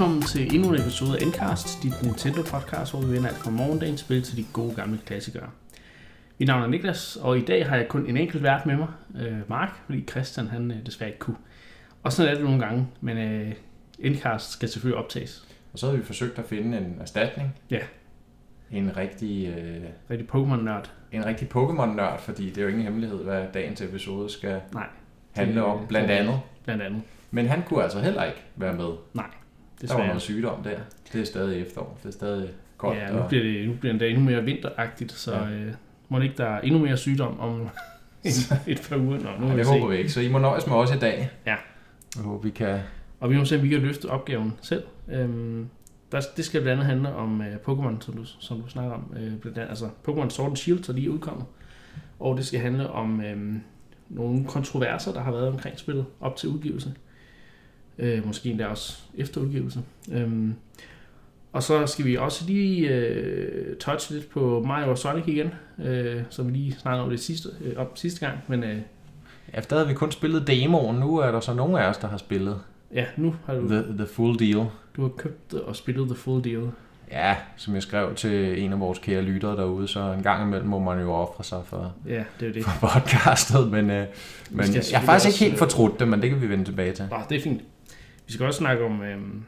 Velkommen til endnu en episode af Endcast, dit Nintendo podcast, hvor vi vender alt fra morgendagens spil til de gode gamle klassikere. Mit navn er Niklas, og i dag har jeg kun en enkelt vært med mig, øh, Mark, fordi Christian han øh, desværre ikke kunne. Og sådan er det nogle gange, men øh, Endcast skal selvfølgelig optages. Og så har vi forsøgt at finde en erstatning. Ja. En rigtig, øh, Rigtig Pokémon-nørd. en rigtig Pokémon-nørd, fordi det er jo ingen hemmelighed, hvad dagens episode skal Nej, handle om, blandt andet. blandt andet. Men han kunne altså heller ikke være med. Nej, Der var desværre. noget sygdom der. Det er stadig efterår. Det er stadig koldt. Ja, nu bliver det, nu bliver det endnu mere vinteragtigt, så Ja. ja. øh, må det ikke der er endnu mere sygdom om et, et par uger. Nå, nu vi det håber vi ikke. Så I må nøjes med os i dag. Ja. Jeg håber, vi kan... Og vi må se, om vi kan løfte opgaven selv. Øhm, der, det skal blandt andet handle om øh, Pokémon, som du, som du snakker om. Øh, blandt andet, altså Pokémon Sword and Shield, der lige er udkommet. Og det skal handle om øh, nogle kontroverser, der har været omkring spillet op til udgivelse. Øh, måske endda også efter udgivelse. Øhm, og så skal vi også lige øh, touche lidt på Mario og Sonic igen, øh, som vi lige snakkede om det sidste, øh, op sidste gang. Men øh, Ja, der havde vi kun spillet demoen. Nu er der så nogle af os, der har spillet ja, nu har du, the, the full deal. du har købt og spillet The Full Deal. Ja, som jeg skrev til en af vores kære lyttere derude, så en gang imellem må man jo ofre sig for, Ja, det er det. for podcastet, men, øh, men jeg har faktisk ikke helt øh, fortrudt det, men det kan vi vende tilbage til. Nå, det er fint. Vi skal også snakke om, øhm,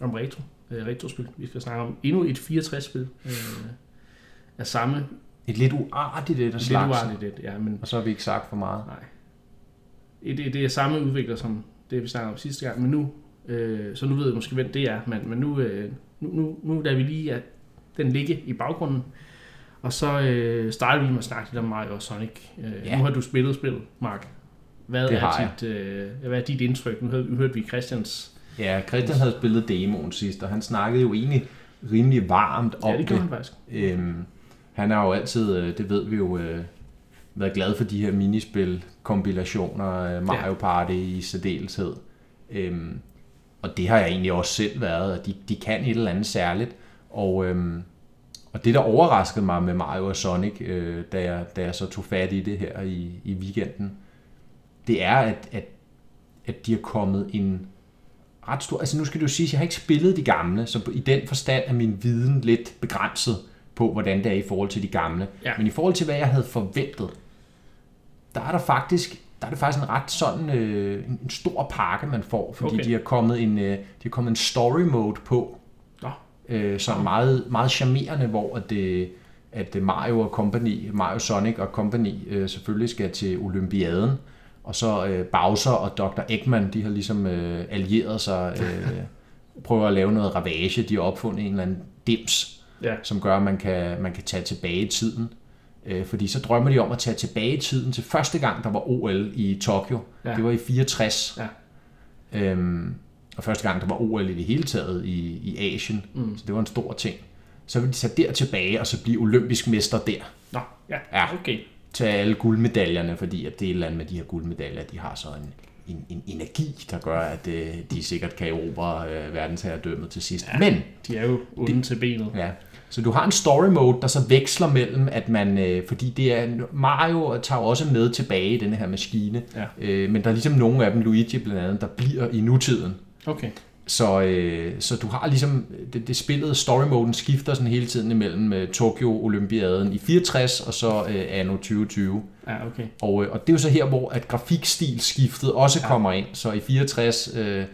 om retro, øh, retrospil. Vi skal snakke om endnu et 64-spil øh, af samme Et lidt uartigt et af lidt slagsen, uartigt et, ja, men og så har vi ikke sagt for meget. nej. Det, det, er samme udvikler som det, vi snakkede om sidste gang, men nu, øh, så nu ved jeg måske, hvem det er, men, men nu, øh, nu, nu, nu lader vi lige at den ligge i baggrunden, og så øh, starter vi med at snakke lidt om Mario og Sonic. Øh, Ja. Nu har du spillet spillet, Mark. Hvad Det er, har dit, øh, hvad er dit indtryk? Nu hørte, nu hørte vi Christians Ja, Christian havde spillet demoen sidst, og han snakkede jo egentlig rimelig varmt om Ja, det det. gjorde han faktisk. Øhm, han har jo altid, øh, det ved vi jo, øh, været glad for de her minispil, kompilationer, øh, Mario Party i særdeleshed. Øhm, og det har jeg egentlig også selv været, og de, de kan et eller andet særligt. Og, øhm, og det, der overraskede mig med Mario og Sonic, øh, da, jeg, da jeg så tog fat i det her i, i weekenden, det er, at, at, at de er kommet en ret stor... Altså nu skal du sige, at jeg har ikke spillet de gamle, så i den forstand er min viden lidt begrænset på, hvordan det er i forhold til de gamle. Ja. Men i forhold til, hvad jeg havde forventet, der er der faktisk der er det faktisk en ret sådan øh, en stor pakke, man får, fordi Okay. de har kommet en øh, de har kommet en story mode på, Nå. øh, som er meget, meget charmerende, hvor at, det, at Mario og company, Mario Sonic og company øh, selvfølgelig skal til Olympiaden, og så øh, Bowser og Dr. Eggman, de har ligesom øh, allieret sig, øh, prøver at lave noget ravage, de har opfundet en eller anden dims, Ja. som gør, at man kan, man kan tage tilbage i tiden. Øh, fordi så drømmer de om at tage tilbage i tiden til første gang, der var OL i Tokyo. Ja. Det var i 64. Ja. Øhm, og første gang, der var OL i det hele taget i, i Asien. Mm. Så det var en stor ting. Så vil de tage der tilbage, og så blive olympisk mester der. Nå, ja, Ja. okay. Tage alle guldmedaljerne, fordi at det er et eller andet med de her guldmedaljer, de har så en, en, en energi, der gør, at øh, de sikkert kan erobre øh, verdensherredømmet til sidst. Ja. Men De er jo onde til benet. Ja, så du har en story mode, der så veksler mellem, at man, øh, fordi det er, Mario tager også med tilbage i den her maskine, Ja. øh, men der er ligesom nogle af dem, Luigi blandt andet, der bliver i nutiden. Okay. Så, øh, så du har ligesom, det, det spillet, story moden skifter sådan hele tiden imellem øh, Tokyo Olympiaden i 64 og så øh, anno 2020. Ja, okay. Og, øh, og det er jo så her, hvor at grafikstilskiftet også Ja. kommer ind. Så i 64, øh, ja,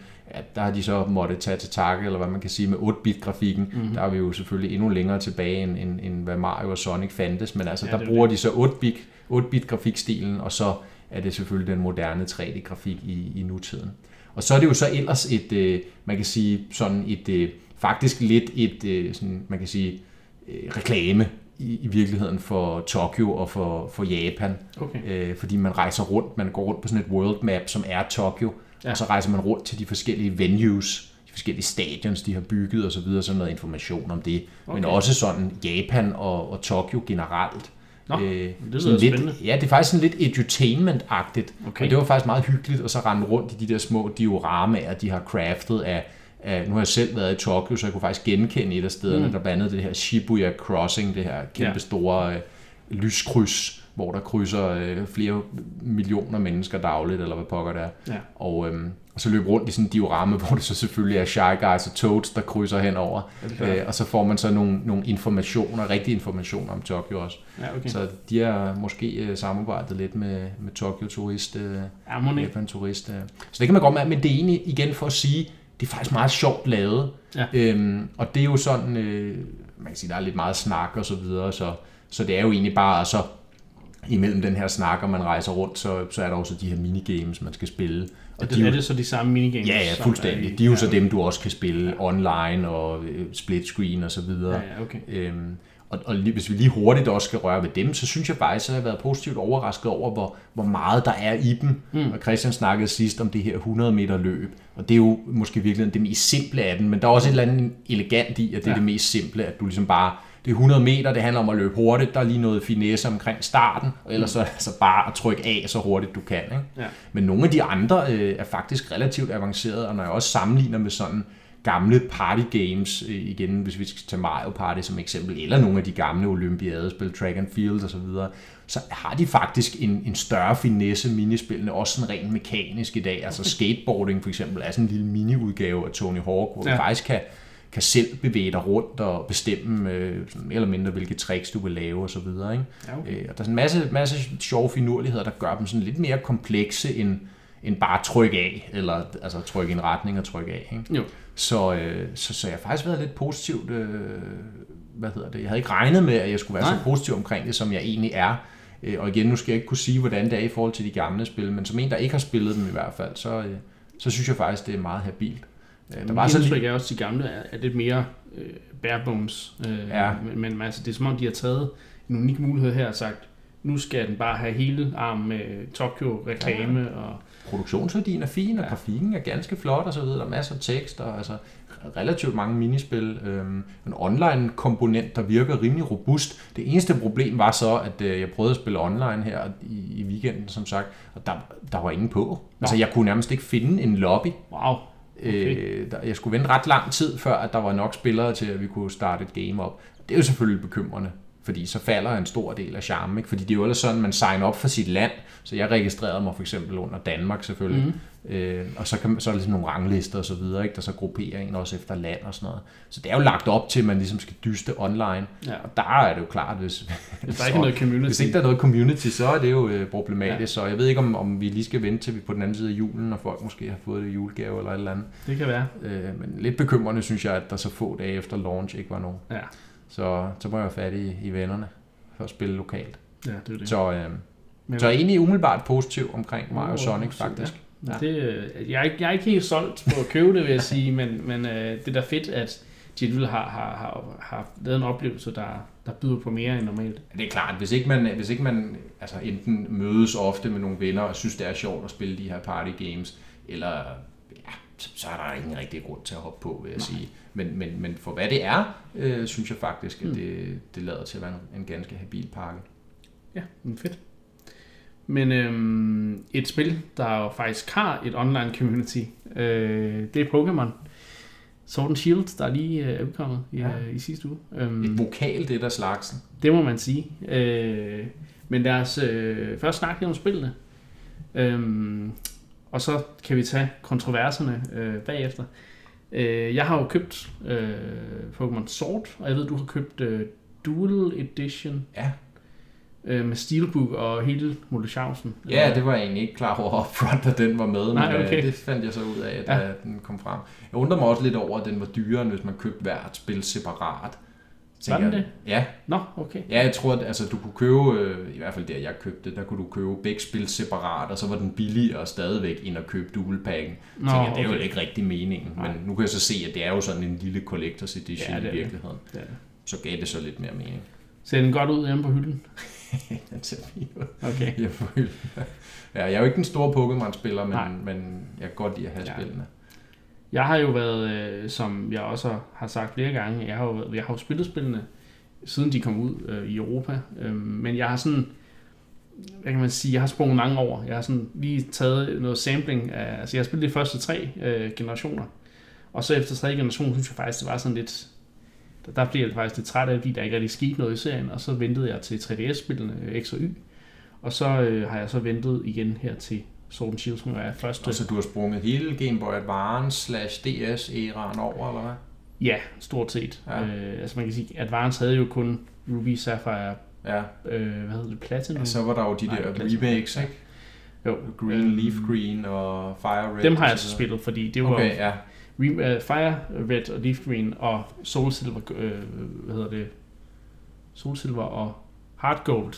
der har de så måttet tage til takke, eller hvad man kan sige, med 8-bit-grafikken. Mhm. Mm-hmm. Der er vi jo selvfølgelig endnu længere tilbage, end, end, end hvad Mario og Sonic fandtes. Men altså, Ja, det der er bruger de så 8-bit, 8-bit-grafikstilen, og så er det selvfølgelig den moderne 3D-grafik i, i nutiden. Og så er det jo så ellers et, øh, man kan sige, sådan et, øh, faktisk lidt et, øh, sådan, man kan sige, øh, reklame i, i virkeligheden for Tokyo og for, for Japan. Okay. Øh, fordi man rejser rundt, man går rundt på sådan et world map, som er Tokyo, Ja. og så rejser man rundt til de forskellige venues, de forskellige stadions, de har bygget og så videre, sådan noget information om det. Okay. Men også sådan Japan og, og Tokyo generelt. Nå, øh, det sådan lidt, spændende. Ja, det er faktisk sådan lidt edutainment-agtigt. Okay. Og det var faktisk meget hyggeligt at så rende rundt i de der små dioramaer, de har craftet af, af, nu har jeg selv været i Tokyo, så jeg kunne faktisk genkende et af stederne, Mm. mm. der blandt andet det her Shibuya Crossing, det her kæmpe Ja. store øh, lyskryds, hvor der krydser øh, flere millioner mennesker dagligt, eller hvad pokker det er. Ja. Og, øhm, og så løber rundt i sådan en diorama, hvor det så selvfølgelig er Shy Guys og Toads, der krydser henover. Øh, og så får man så nogle, nogle informationer, rigtige informationer om Tokyo også. Ja, okay. Så de har måske øh, samarbejdet lidt med, med Tokyo Turist, øh, Ja. Japan Turist. Øh. Så det kan man godt mærke, men det er egentlig igen for at sige, det er faktisk meget sjovt lavet. Ja. Øhm, og det er jo sådan, øh, man kan sige, der er lidt meget snak og så videre, så, så det er jo egentlig bare så imellem den her snak, og man rejser rundt, så, så er der også de her minigames, man skal spille. Og det, de, er det så de samme minigames? Ja, ja, fuldstændig. i- De er jo ja, så dem, du også kan spille online og øh, split screen og så videre. Ja, ja, okay. Øhm, og, og lige, hvis vi lige hurtigt også skal røre ved dem, så synes jeg faktisk, at jeg har været positivt overrasket over, hvor, hvor meget der er i dem. Mm. Og Christian snakkede sidst om det her 100 meter løb, og det er jo måske virkelig det mest simple af den, men der er også et eller andet elegant i, at det er Ja. det mest simple, at du ligesom bare, det er 100 meter, det handler om at løbe hurtigt, der er lige noget finesse omkring starten, og ellers så altså bare at trykke af så hurtigt du kan. Ikke? Ja. Men nogle af de andre øh, er faktisk relativt avancerede, og når jeg også sammenligner med sådan gamle party games, øh, igen hvis vi skal tage Mario Party som eksempel, eller nogle af de gamle olympiadespil, Track and Field og så videre, så har de faktisk en, en større finesse minispillene, også sådan rent mekanisk i dag. Altså skateboarding for eksempel er sådan en lille mini-udgave af Tony Hawk, hvor. Ja. du faktisk kan, kan selv bevæge dig rundt og bestemme øh, sådan eller mindre, hvilke tricks du vil lave og så videre. Ikke? Ja, okay. Øh, og der er sådan en masse, masse sjove finurligheder, der gør dem sådan lidt mere komplekse end, end bare tryk af, eller altså trykke i en retning og trykke af. Ikke? Jo. Så, øh, så, så jeg har faktisk været lidt positivt, øh, hvad hedder det, jeg havde ikke regnet med, at jeg skulle være Nej. så positiv omkring det, som jeg egentlig er. Øh, og igen, nu skal jeg ikke kunne sige, hvordan det er i forhold til de gamle spil, men som en, der ikke har spillet dem i hvert fald, så, øh, så synes jeg faktisk, det er meget habilt. Øh, Der var så indtryk af også, at de gamle er, er lidt mere øh, bare bones. Øh, Ja. Men, men altså, det er som om, de har taget en unik mulighed her og sagt, nu skal den bare have hele armen med Tokyo-reklame. Ja. Og, produktionsværdien er fin, og Ja. grafikken er ganske flot og så videre. Der er masser af tekst og altså relativt mange minispil. Øhm, en online komponent, der virker rimelig robust. Det eneste problem var så, at øh, jeg prøvede at spille online her i, i weekenden, som sagt, og der, der var ingen på. Altså jeg kunne nærmest ikke finde en lobby. wow, Okay. Øh, der, jeg skulle vente ret lang tid, før at der var nok spillere til, at vi kunne starte et game op. Det er jo selvfølgelig bekymrende, fordi så falder en stor del af charmen. Ikke? Fordi det er jo ellers sådan, man signer op for sit land. Så jeg registrerede mig for eksempel under Danmark selvfølgelig. Mm. Øh, og så, kan, så er der ligesom nogle ranglister og så videre, ikke? der så grupperer en også efter land og sådan noget. Så det er jo lagt op til, at man ligesom skal dyste online. Ja. Og der er det jo klart, hvis, Hvis der ikke er noget community. hvis ikke der er noget community, så er det jo øh, problematisk. Ja. Så jeg ved ikke, om, om vi lige skal vente til vi på den anden side af julen, når folk måske har fået det julegave eller et eller andet. Det kan være. Øh, men lidt bekymrende synes jeg, at der så få dage efter launch ikke var nogen. Ja, Så, så må jeg være fat i, i vennerne for at spille lokalt. ja det er det. Så, øh, Men- så er jeg egentlig umiddelbart positiv omkring Mario Uh, Sonic faktisk. Ja. Det, øh, jeg, er ikke, jeg er ikke helt solgt på at købe det, vil jeg sige, men, men øh, det er da fedt, at alligevel har, har, har, har lavet en oplevelse, der, der byder på mere end normalt. Det er klart, hvis ikke man, hvis ikke man altså enten mødes ofte med nogle venner og synes, det er sjovt at spille de her party games, eller ja, så, er der ingen rigtig grund til at hoppe på, vil jeg Nej. sige. Men, men, men for hvad det er, øh, synes jeg faktisk, at Mm. det, det lader til at være en, en ganske habil pakke. Ja, men fedt. Men øhm, et spil, der jo faktisk har et online community, øh, det er Pokémon. Sword and Shield, der lige øh, er udkommet i, Ja. ja. i sidste uge. Øhm, Et vokal, det der slagsen. Det må man sige. Øh, men os øh, først snakke om spillene. Øhm, og så kan vi tage kontroverserne øh, bagefter. Øh, jeg har jo købt øh, Pokémon Sword, og jeg ved, du har købt øh, Dual Edition Ja. øh, med Steelbook og hele Molechausen. Ja, det var jeg egentlig ikke klar over upfront, at den var med, Nej, men okay. øh, det fandt jeg så ud af, da Ja. den kom frem. Jeg undrer mig også lidt over, at den var dyrere, end hvis man købte hvert spil separat. Var den jeg- Ja, Nå, okay. Ja, jeg tror, at altså, du kunne købe, øh, i hvert fald der jeg købte, der kunne du købe begge spil separat, og så var den billigere stadigvæk, end at købe dual packen. Nå, Tænker, jeg, det er jo okay. ikke rigtig meningen, Nej. men nu kan jeg så se, at det er jo sådan en lille collector's edition Ja, det i det. virkeligheden. Det er det. Så gav det så lidt mere mening. Ser den godt ud hjemme på hylden? Den ser fin ud. Okay. Jeg føler- ja, jeg er jo ikke den store Pokémon-spiller, Nej. men, men jeg kan godt lide at have ja. spillene. Jeg har jo været, øh, som jeg også har sagt flere gange, jeg har jo, jeg har jo spillet spillene, siden de kom ud øh, i Europa. Øh, men jeg har sådan, hvad kan man sige, jeg har sprunget mange over. Jeg har sådan lige taget noget sampling af, altså jeg har spillet de første tre øh, generationer. Og så efter tredje generation, synes jeg faktisk, det var sådan lidt, der, der blev jeg faktisk lidt træt af, fordi der ikke rigtig skete noget i serien, og så ventede jeg til 3DS-spillene X og Y. Og så øh, har jeg så ventet igen her til Sword Shield, som er første... Og så du har sprunget hele Game Boy Advance slash DS-æraen over, eller hvad? Ja, stort set. Ja. Øh, altså man kan sige, Advance havde jo kun Ruby, Sapphire, Ja, øh, hvad hedder det, Platinum? ja så var der jo de Nej, der Platinum. remakes, ikke? jo. Green Øhm, Leaf Green og Fire Red. Dem har jeg så spillet, fordi det var Okay, ja. Re- uh, Fire Red og Leaf Green og Soul Silver, øh, hvad hedder det? Soul Silver og Heart Gold.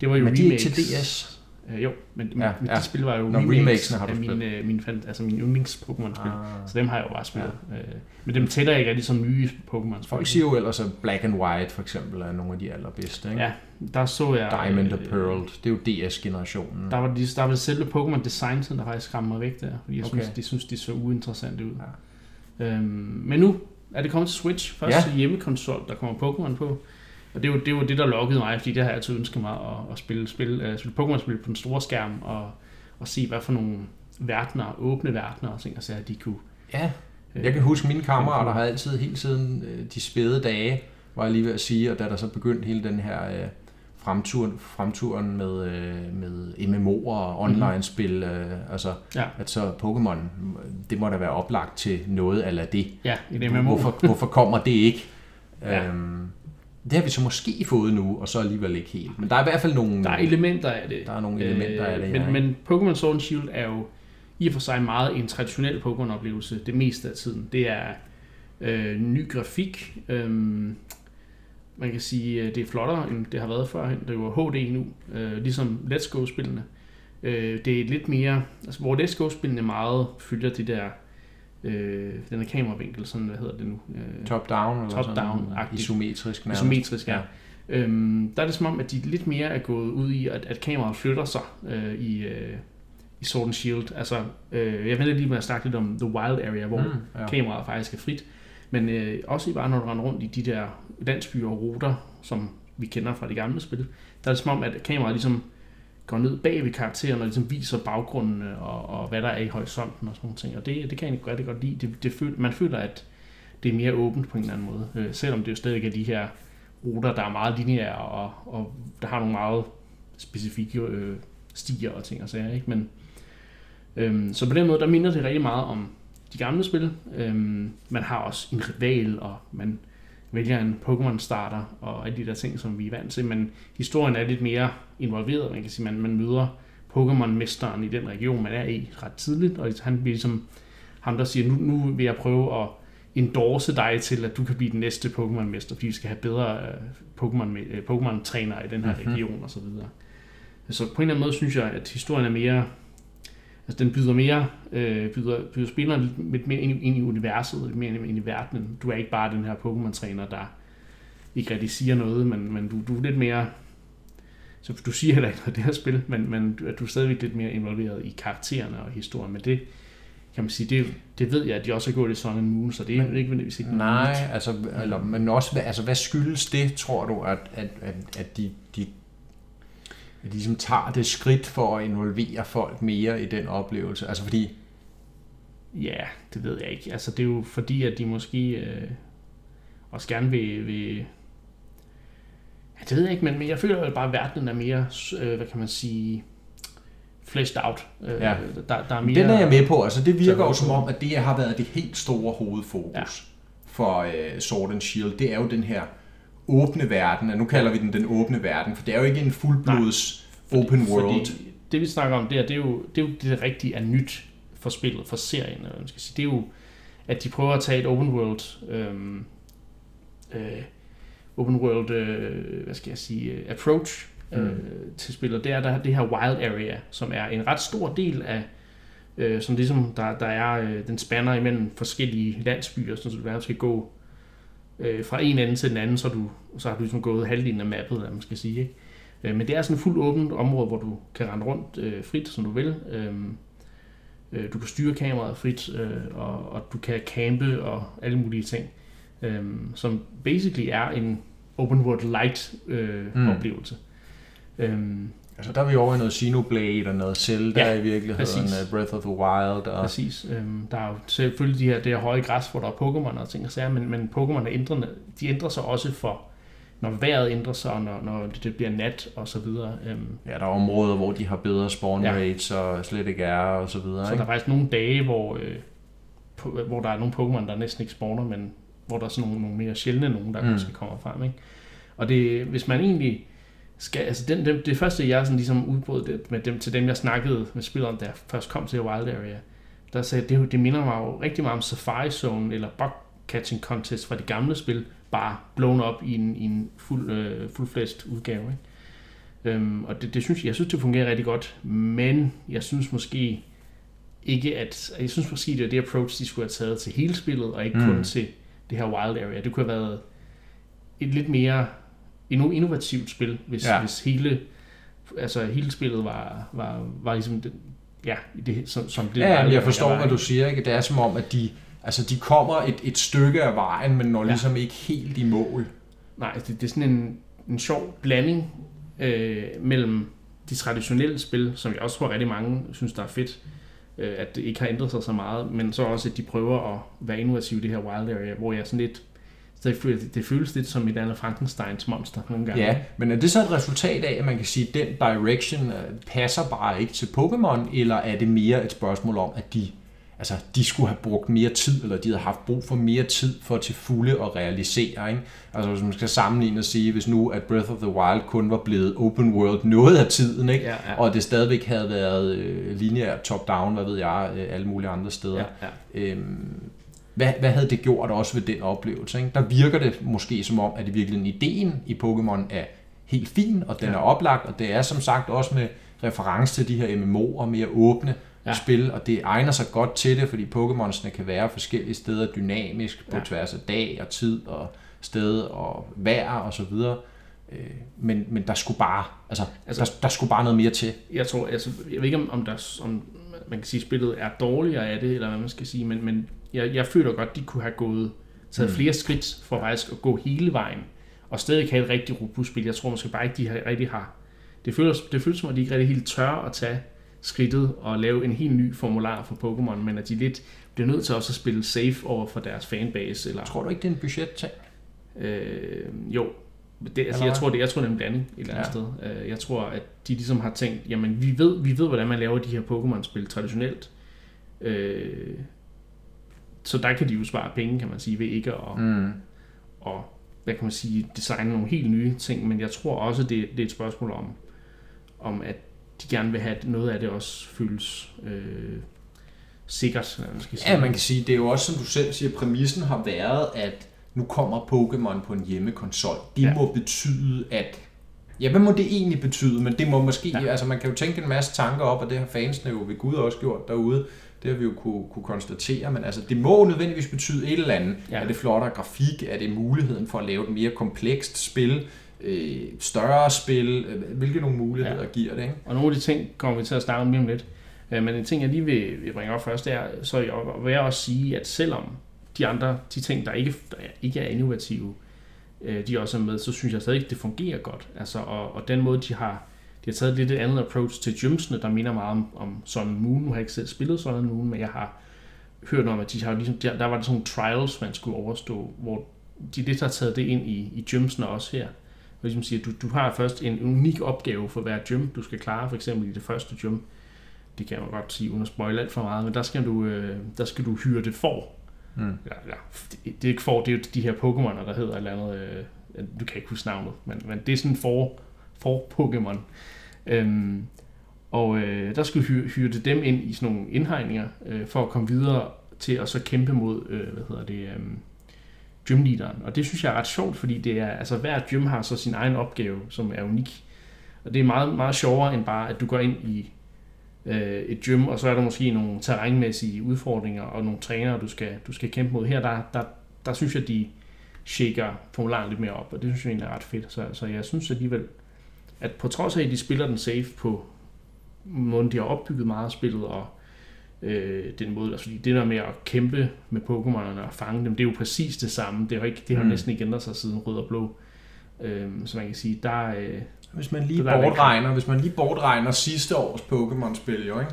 Det var jo Men de er ikke remakes. til DS. Øh, jo, men, Ja, men ja. de spil var jo Nå, remakes remakesene har du af min, spillet. øh, min, fan, altså min yndlings Pokémon-spil. Ah. Så dem har jeg jo bare spillet. Ja. Øh, men dem tæller jeg ikke rigtig som nye Pokémon-spil. Folk siger jo ellers, at Black and White for eksempel er nogle af de allerbedste, ikke? Ja, der så jeg... Diamond og øh, Pearl, det er jo DS-generationen. Der var, de, der var selve Pokémon Design, der faktisk skræmte mig væk der. Fordi jeg Okay. synes, de synes, de så uinteressante ud. Ja. Øhm, men nu er det kommet til Switch. Første Ja. ja. hjemmekonsol, der kommer Pokémon på. Og det jo, det jo det, der lokkede mig, fordi det har jeg altid ønsket mig at, at spille, spille, uh, spille Pokémon-spil på den store skærm, og, og se, hvad for nogle verdener, åbne verdener og ting, og så at de kunne... Ja, øh, jeg kan huske, mine kammerater har altid, helt siden øh, de spæde dage, var jeg lige ved at sige, og da der så begyndte hele den her øh, fremturen, fremturen med, øh, med MMO'er og online-spil, øh, altså Ja, at så Pokémon, det må da være oplagt til noget eller det. ja et MMO. Hvorfor, hvorfor kommer det ikke? Ja. Øhm, det har vi så måske fået nu, og så alligevel ikke helt. Men der er i hvert fald nogle... Der er elementer af det. Der er nogle elementer af det her, men, ikke? men Pokémon Sword and Shield er jo i og for sig meget en traditionel Pokémon-oplevelse det meste af tiden. Det er øh, ny grafik. Øh, man kan sige, øh, det er flottere, end det har været førhen. Det er jo HD nu, øh, ligesom Let's Go-spillene. Øh, det er lidt mere... Altså, hvor Let's Go-spillene meget følger de der... Øh, den her kameravinkel, sådan, hvad hedder det nu? Øh, Top-down eller sådan Top-down-agtigt. isometrisk nærmest. Isometrisk, ja. Øhm, der er det som om, at de lidt mere er gået ud i, at, at kameraet flytter sig øh, i, øh, i Sword and Shield. Altså, øh, jeg ved lige med at snakke lidt om The Wild Area, hvor mm, ja. ja. kameraet faktisk er frit. Men øh, også i bare, når du render rundt i de der landsbyer og ruter, som vi kender fra de gamle spil, der er det som om, at kameraet ligesom går ned bag ved karakteren og ligesom viser baggrunden øh, og, og hvad der er i horisonten og sådan nogle ting. Og det, det kan jeg egentlig rigtig godt lide. Det, det føl, man føler, at det er mere åbent på en eller anden måde. Øh, selvom det jo stadig er de her ruter, der er meget lineære og, og der har nogle meget specifikke øh, stier og ting og sager. Ikke? Men, øhm, så på den måde, der minder det rigtig meget om de gamle spil. Øhm, man har også en rival, og man vælger en Pokémon starter og alle de der ting, som vi er vant til, men historien er lidt mere involveret. Man kan sige, man, man møder Pokémon-mesteren i den region, man er i ret tidligt, og han bliver ligesom ham, der siger, nu, nu vil jeg prøve at endorse dig til, at du kan blive den næste Pokémon-mester, fordi vi skal have bedre øh, Pokémon, øh, Pokémon-trænere i den her Mhm. region og så videre. Så på en eller anden måde synes jeg, at historien er mere, altså den byder mere, øh, byder, byder spilleren lidt, lidt mere ind, i- ind i universet, lidt mere ind i verdenen. Du er ikke bare den her Pokémon-træner, der ikke rigtig siger noget, men, men du, du er lidt mere, så du siger heller ikke noget det her spil, men, men du, at du er stadigvæk lidt mere involveret i karaktererne og historien, men det kan man sige, det, det ved jeg, at de også har gået i Sun and Moon, så det er Men- ikke nødvendigvis ikke Nej, altså, eller, men også, altså, hvad skyldes det, tror du, at, at, at, at de, de ligesom tager det skridt for at involvere folk mere i den oplevelse? Altså fordi, Ja, det ved jeg ikke. Altså, det er jo fordi, at de måske øh, også gerne vil, vil... Ja, det ved jeg ikke, men, men jeg føler jo bare, at verdenen er mere, øh, hvad kan man sige, fleshed out. Øh, Ja. der, der er mere... den er jeg med på, altså det virker jo som om, at det har været det helt store hovedfokus ja. for uh, Sword and Shield. Det er jo den her åbne verden, og nu kalder vi den den åbne verden, for det er jo ikke en fuldblods open world. Fordi det vi snakker om der, det er jo det, er jo det der rigtige er nyt for spillet, for serien, eller man skal sige. Det er jo, at de prøver at tage et open world, øhm, øh, open world, øh, hvad skal jeg sige, øh, approach øh, Mm. til spillet. Det er der det her wild area, som er en ret stor del af, øh, som ligesom der, der er, øh, den spanner imellem forskellige landsbyer, så du skal gå øh, fra en ende til den anden, så, du, så har du ligesom gået halvdelen af mappet, eller man skal sige. Ikke? Øh, men det er sådan et fuldt åbent område, hvor du kan rende rundt øh, frit, som du vil. Øh, øh, du kan styre kameraet frit, øh, og, og du kan campe og alle mulige ting. Øh, som basically er en open world light øh, mm. oplevelse. Øh, Altså der er vi over i noget Xenoblade og noget Zelda Ja, i virkeligheden, præcis. uh, Breath of the Wild. Og, Præcis. Øhm, der er jo selvfølgelig de her, det her høje græs, hvor der er Pokémon og ting og sager, men, men Pokémon er ændrende, de ændrer sig også for når vejret ændrer sig, og når, når det bliver nat og så videre. Øhm, Ja, der er områder, hvor de har bedre spawn Ja. rates og slet ikke er og så videre. så der ikke? er faktisk nogle dage, hvor, øh, på, hvor der er nogle Pokémon, der næsten ikke spawner, men hvor der er sådan nogle, nogle mere sjældne nogen, der mm. måske kommer frem. Ikke? Og det, hvis man egentlig skal, altså den, det, det første, jeg sådan ligesom udbrød det, med dem, til dem, jeg snakkede med spilleren, jeg først kom til Wild Area, der sagde, det, jo- det minder mig jo rigtig meget om Safari Zone eller Bug Catching Contest fra de gamle spil, bare blown op i en, i en fuld, øh, fuldflæst udgave. Ikke? Øhm, og det, det synes, jeg synes, det fungerer rigtig godt, men jeg synes måske ikke, at jeg synes måske, det er det approach, de skulle have taget til hele spillet, og ikke mm. kun til det her Wild Area. Det kunne have været et lidt mere endnu innovativt spil, hvis, Ja. hvis hele, altså hele spillet var, var, var ligesom det, ja, det, som, som det Ja, men jeg Area forstår, var, hvad du siger. Ikke? Det er som om, at de, altså, de kommer et, et stykke af vejen, men når Ja. ligesom ikke helt i mål. Nej, det, det er sådan en, en sjov blanding øh, mellem de traditionelle spil, som jeg også tror rigtig mange synes, der er fedt, øh, at det ikke har ændret sig så meget, men så også, at de prøver at være innovative i det her wild area, hvor jeg sådan lidt, så det, føles, det føles lidt som et andet Frankensteins monster nogle gange. Ja, men er det så et resultat af, at man kan sige, at den direction øh, passer bare ikke til Pokémon, eller er det mere et spørgsmål om, at de, altså, de skulle have brugt mere tid, eller de havde haft brug for mere tid for til fulde at realisere? Ikke? Altså hvis man skal sammenligne og sige, hvis nu at Breath of the Wild kun var blevet open world noget af tiden, ikke? Ja, ja. og det stadigvæk havde været øh, lineært top-down, hvad ved jeg, øh, alle mulige andre steder. ja, ja. Øhm, hvad, hvad havde det gjort også ved den oplevelse? Ikke? Der virker det måske som om, at i virkeligheden ideen i Pokémon er helt fin, og den Ja. er oplagt, og det er som sagt også med reference til de her MMO'er, mere åbne ja. Spil, og det egner sig godt til det, fordi Pokémonsene kan være forskellige steder dynamisk på ja. Tværs af dag og tid og sted og vejr og så videre. Øh, Men, men der skulle bare, altså, altså der, der skulle bare noget mere til. jeg tror, altså, jeg ved ikke om, om, der, om man kan sige, spillet er dårligere af det, eller hvad man skal sige, men, men jeg, jeg føler godt, de kunne have gået, taget Mm. flere skridt for faktisk at gå hele vejen, og stadig have et rigtig robust spil. Jeg tror måske bare ikke, de har, rigtig har. Det føles, det føles som, at de ikke rigtig helt tør at tage skridtet og lave en helt ny formular for Pokémon, men at de lidt bliver nødt til også at spille safe over for deres fanbase. Eller, Tror du ikke, det er en budgetting? Øh, jo. Det, altså, jeg tror, det, jeg tror, det er en blanding et eller andet Ja. ja. sted. Øh, Jeg tror, at de ligesom har tænkt, jamen vi ved, vi ved hvordan man laver de her Pokémon-spil traditionelt. Øh, så der kan de jo spare penge, kan man sige, ved ikke at, Mm. og, hvad kan man sige, designe nogle helt nye ting, men jeg tror også, det, det er et spørgsmål om, om at de gerne vil have, at noget af det også føles øh, sikkert, man skal sige. Ja, man kan sige, det er jo også, som du selv siger, præmissen har været, at nu kommer Pokémon på en hjemmekonsol. Det ja. Må betyde, at... Ja, hvad må det egentlig betyde? Men det må måske... Ja. Altså, man kan jo tænke en masse tanker op, og det har fansene jo ved Gud også gjort derude. Det har vi jo kunne, kunne konstatere, men altså, det må nødvendigvis betyde et eller andet. Ja. Er det flottere grafik? Er det muligheden for at lave et mere komplekst spil? Øh, større spil? Øh, Hvilke nogle muligheder ja. Ja. giver det, ikke? Og nogle af de ting kommer vi til at snakke om lige om lidt. Øh, Men en ting, jeg lige vil, vil bringe op først, det er, så jeg vil jeg også sige, at selvom de andre, de ting, der ikke, der ikke er innovative, øh, de også er med, så synes jeg stadig, det fungerer godt. Altså, og, og den måde, de har, de har taget lidt et andet approach til gymsene, der minder meget om, om Sun Moon. Nu har jeg ikke selv spillet Sun Moon, men jeg har hørt om, at de har ligesom, der, der var der sådan nogle trials, man skulle overstå, hvor de lidt har taget det ind i, i gymsene også her. Og ligesom siger, du, du har først en unik opgave for hver gym, du skal klare, for eksempel i det første gym. Det kan man godt sige, uden at spoile alt for meget, men der skal du, øh, der skal du hyre det for. Mm. Ja, ja, det, det er ikke for, det er jo de her Pokémoner, der hedder et eller andet, øh, du kan ikke huske navnet, men, men det er sådan for, for Pokémon. Øhm, og øh, der skulle hyre, hyre dem ind i sådan nogle indhegninger, øh, for at komme videre til at så kæmpe mod, øh, hvad hedder det, øh, gymleaderen. Og det synes jeg er ret sjovt, fordi det er, altså hver gym har så sin egen opgave, som er unik. Og det er meget, meget sjovere end bare, at du går ind i øh, et gym, og så er der måske nogle terrænmæssige udfordringer og nogle trænere, du skal, du skal kæmpe mod. Her, der, der, der synes jeg, de shaker formularen lidt mere op, og det synes jeg egentlig er ret fedt. Så, så jeg synes alligevel, at på trods af, at de spiller den safe på måden, de har opbygget meget af spillet, og øh, den måde, altså fordi det der med at kæmpe med Pokémonerne og fange dem, det er jo præcis det samme. Det har, ikke, det har Mm. næsten ikke ændret sig siden rød og blå. Øh, så man kan sige, der øh, Hvis man lige Det der er bortregner, hvis man lige bortregner sidste års Pokémon-spil, jo ikke?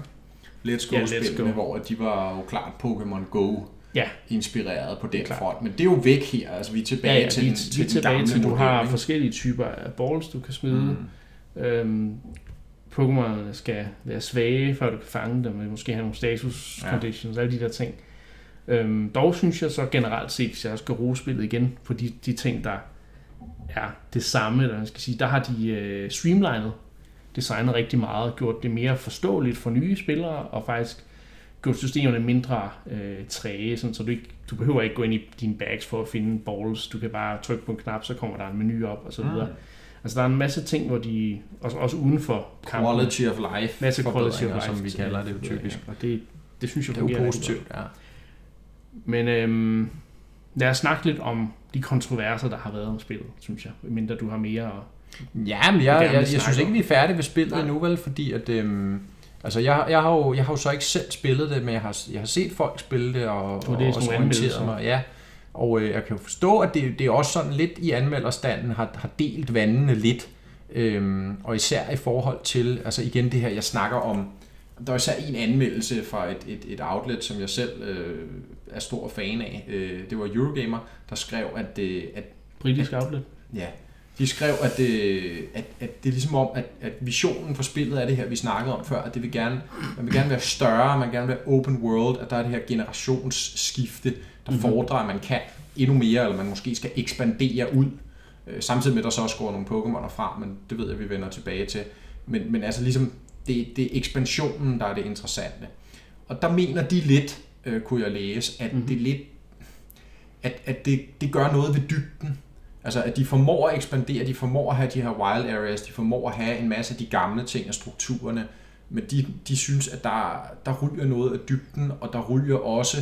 Let's Ja, Go Let's Go. hvor de var jo klart Pokémon Go Ja. inspireret på den Klart. front. Men det er jo væk her. Altså, vi er tilbage Ja, ja, til, vi, den, vi til er tilbage gamle til, du model, har ikke? forskellige typer af balls, du kan smide. Mm. Øhm, Pokémon'erne skal være svage, før du kan fange dem, og måske have nogle status Ja. conditions, alle de der ting. Øhm, dog synes jeg så generelt set, hvis jeg skal rose spillet igen på de, de ting, der er det samme, eller man skal sige, der har de øh, streamlinet designet rigtig meget, gjort det mere forståeligt for nye spillere, og faktisk gjort systemerne mindre øh, træge, sådan, så du, ikke, du behøver ikke gå ind i dine bags for at finde balls. Du kan bare trykke på en knap, så kommer der en menu op, og så videre. Mm. Altså der er en masse ting, hvor de, også, også uden for kampen, Quality of life masse quality of life, som vi kalder det jo typisk. Og det, det synes jeg Det er fungerer positivt, ja. Men øhm, lad os snakke lidt om de kontroverser, der har været om spillet, synes jeg. Mindre du har mere at Ja, men jeg, jeg, jeg, synes ikke, vi er færdige ved spillet Nej. endnu, vel? Fordi at, øhm, altså jeg, jeg, har jo, jeg har jo så ikke selv spillet det, men jeg har, jeg har set folk spille det, og, Du har og også orienteret mig. Ja. Og øh, jeg kan jo forstå, at det, det er også sådan lidt i anmelderstanden har, har delt vandene lidt. Øhm, og især i forhold til, altså igen det her, jeg snakker om, der er især en anmeldelse fra et, et, et outlet, som jeg selv øh, er stor fan af. Øh, det var Eurogamer, der skrev, at, det, at britisk outlet. Ja, de skrev, at det, at, at det er ligesom om, at, at visionen for spillet er det her, vi snakkede om før, at det vil gerne, man vil gerne være større, man vil gerne være open world, at der er det her generationsskifte, der Mhm. mm-hmm. fordrer, at man kan endnu mere, eller man måske skal ekspandere ud, øh, samtidig med, at der så også går nogle Pokémoner fra, men det ved jeg, vi vender tilbage til. Men, men altså ligesom, det, det er ekspansionen, der er det interessante. Og der mener de lidt, øh, kunne jeg læse, at Mhm. mm-hmm. det lidt, at, at det, det gør noget ved dybden. Altså, at de formår at ekspandere, de formår at have de her wild areas, de formår at have en masse af de gamle ting og strukturerne, men de, de synes, at der, der ryger noget af dybden, og der ryger også,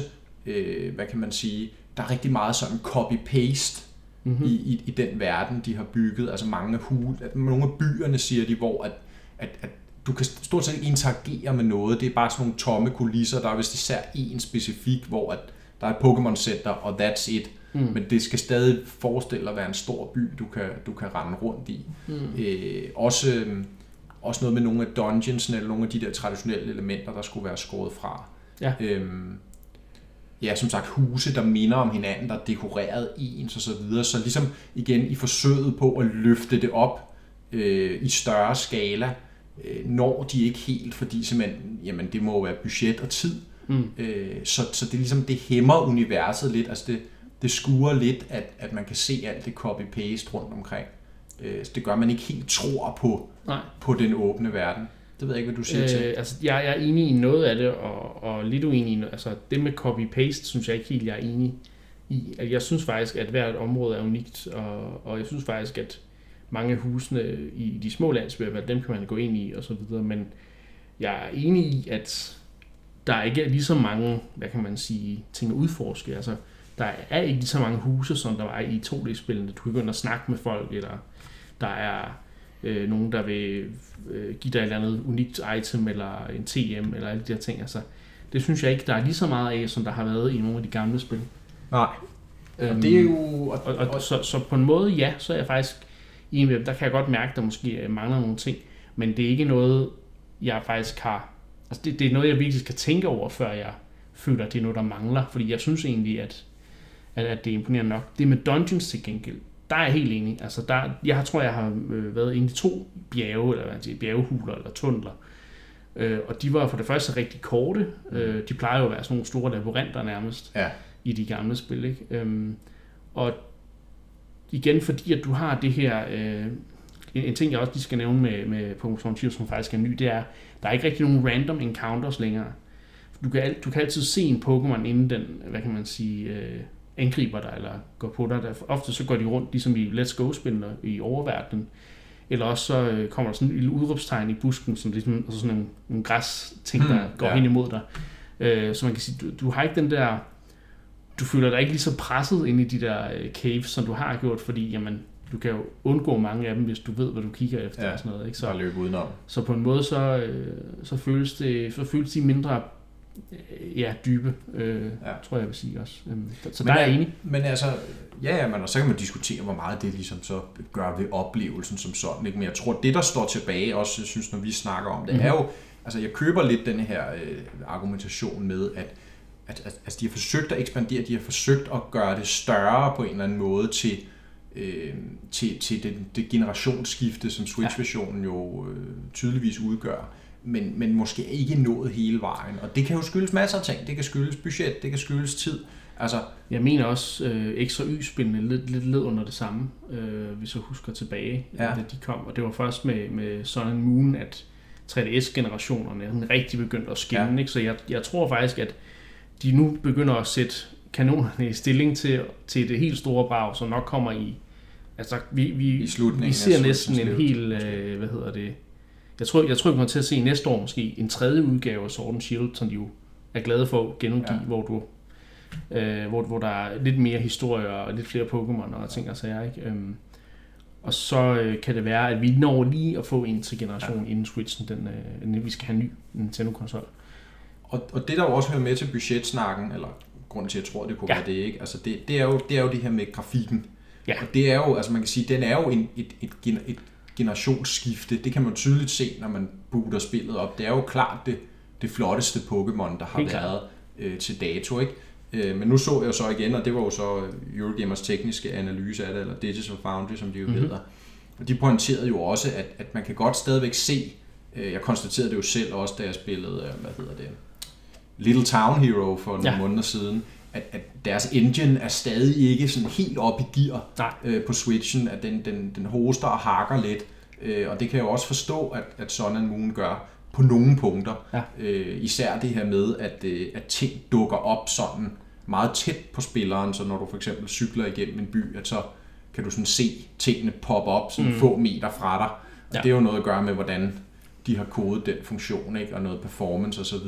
øh, hvad kan man sige, der er rigtig meget sådan copy-paste Mm-hmm. i, i, i den verden, de har bygget. Altså mange hus, at nogle af byerne, siger de, hvor at, at, at du kan stort set ikke interagere med noget. Det er bare sådan nogle tomme kulisser. Der er vist især en specifik, hvor at der er et Pokémon Center, og that's it. Mm. Men det skal stadig forestille at være en stor by, du kan, du kan rende rundt i. Mm. Øh, også, øh, også noget med nogle af dungeonsene, eller nogle af de der traditionelle elementer, der skulle være skåret fra. Ja. Øhm, ja, som sagt, huse, der minder om hinanden, der er dekoreret ens og så videre. Så ligesom igen i forsøget på at løfte det op øh, i større skala, øh, når de ikke helt, fordi simpelthen, jamen det må jo være budget og tid. Mm. Øh, så, så det er ligesom, det hæmmer universet lidt, altså det, det skuer lidt, at, at man kan se alt det copy-paste rundt omkring. Øh, så det gør, at man ikke helt tror på, Nej. på den åbne verden. Det ved jeg ikke, hvad du siger øh, til. Altså, jeg, jeg er enig i noget af det, og, og lidt uenig i noget. Altså, det med copy-paste, synes jeg ikke helt, jeg er enig i. Altså, jeg synes faktisk, at hvert område er unikt, og, og jeg synes faktisk, at mange af husene i de små landsbyer, dem kan man gå ind i, og så videre, men jeg er enig i, at der ikke er lige så mange, hvad kan man sige, ting at udforske. Altså, der er ikke lige så mange huse, som der var i 2D-spillene. Du kan gå ind og snakke med folk, eller der er øh, nogen, der vil øh, give dig et eller andet unikt item, eller en TM, eller alle de der ting. Altså, det synes jeg ikke, der er lige så meget af, som der har været i nogle af de gamle spil. Nej. Øhm, Og det er jo... Og, og, og, så, så på en måde, ja, så er jeg faktisk dem. Der kan jeg godt mærke, at der måske øh, mangler nogle ting, men det er ikke noget, jeg faktisk har... Altså, det, det er noget, jeg virkelig skal tænke over, før jeg føler, at det er noget, der mangler. Fordi jeg synes egentlig, at, at, at det er imponerende nok. Det med dungeons til gengæld, der er jeg helt enig. Altså, der, jeg tror, jeg har øh, været inde i to bjerge, eller hvad man siger, bjergehuler eller tunneler. Øh, og de var for det første rigtig korte. Øh, de plejer jo at være sådan nogle store labyrinter nærmest Ja. i de gamle spil. Ikke? Øhm, og igen, fordi at du har det her... Øh, en, en ting, jeg også lige skal nævne med, med Pokémon Shield, som faktisk er ny, det er, der er ikke rigtig nogen random encounters længere. Du kan, du kan altid se en Pokémon, inden den, hvad kan man sige, øh, angriber dig, eller går på dig. Der, ofte så går de rundt, ligesom i Let's Go-spillene i oververdenen. Eller også så øh, kommer der sådan en lille udråbstegn i busken, som ligesom, altså sådan nogle, nogle græs ting, der Hmm, går ja. hen imod dig. Øh, så man kan sige, du, du har ikke den der du føler dig ikke lige så presset ind i de der øh, caves, som du har gjort, fordi jamen, du kan jo undgå mange af dem, hvis du ved, hvad du kigger efter Ja, og sådan noget. Ikke? Så Så, løbe udenom. så på en måde, så, øh, så, føles, det, så føles de mindre ja, dybe, øh, Ja. tror jeg, vil sige også. Øhm, Så, så Men der er jeg enig. Men altså, ja, ja, men og så kan man diskutere, hvor meget det ligesom så gør ved oplevelsen som sådan. Ikke? Men jeg tror, det der står tilbage, også jeg synes, når vi snakker om det, Mhm. mm-hmm. er jo, altså jeg køber lidt den her øh, argumentation med, at at, at altså de har forsøgt at ekspandere, de har forsøgt at gøre det større på en eller anden måde til, øh, til, til det, det generationsskifte, som Switch-versionen jo øh, tydeligvis udgør, men, men måske ikke nået hele vejen. Og det kan jo skyldes masser af ting. Det kan skyldes budget, det kan skyldes tid. Altså, jeg mener også, øh, og Y-spillene lidt, lidt led under det samme, øh, hvis jeg husker tilbage, ja. da de kom. Og det var først med, med Sun and Moon, at 3DS-generationerne rigtig begyndte at skinne. Ja. Ikke? Så jeg, jeg tror faktisk, at de nu begynder at sætte kanonerne i stilling til, til det helt store brag, som nok kommer i... Altså, vi, vi, I vi ser næsten en helt... Øh, hvad hedder det? Jeg tror, jeg tror, vi kommer til at se næste år måske en tredje udgave af Sword and Shield, som de jo er glade for at genudgive, ja. hvor du øh, hvor, hvor der er lidt mere historie og lidt flere Pokémon og ting og sager. Ikke? Øhm, og så øh, kan det være, at vi når lige at få en til generation ja. inden Switchen, den, øh, inden vi skal have en ny Nintendo-konsol. Og, og det der jo også hører med til budgetsnakken, eller grunden til, at jeg tror, det kunne ja. være det, ikke? Altså det, det, er jo, det er jo det her med grafikken. Ja. Og det er jo, altså man kan sige, den er jo en, et, et, et, et generationsskifte. Det kan man tydeligt se, når man booter spillet op. Det er jo klart det, det flotteste Pokémon, der har Helt været øh, til dato, ikke? Øh, men nu så jeg så igen, og det var jo så Eurogamers tekniske analyse af det, eller Digital Foundry, som de jo mm-hmm. hedder. Og de pointerede jo også, at, at man kan godt stadigvæk se, øh, jeg konstaterede det jo selv også, da jeg spillede, øh, hvad hedder det, Little Town Hero for nogle ja. måneder siden, at, at deres engine er stadig ikke sådan helt op i gear øh, på Switchen, at den, den, den hoster og hakker lidt, øh, og det kan jeg jo også forstå, at, at Sun and Moon gør på nogle punkter. Ja. Øh, især det her med, at, øh, at ting dukker op sådan meget tæt på spilleren, så når du for eksempel cykler igennem en by, at så kan du sådan se tingene poppe op sådan mm. få meter fra dig. Og ja. det er jo noget at gøre med, hvordan de har kodet den funktion, ikke? og noget performance osv.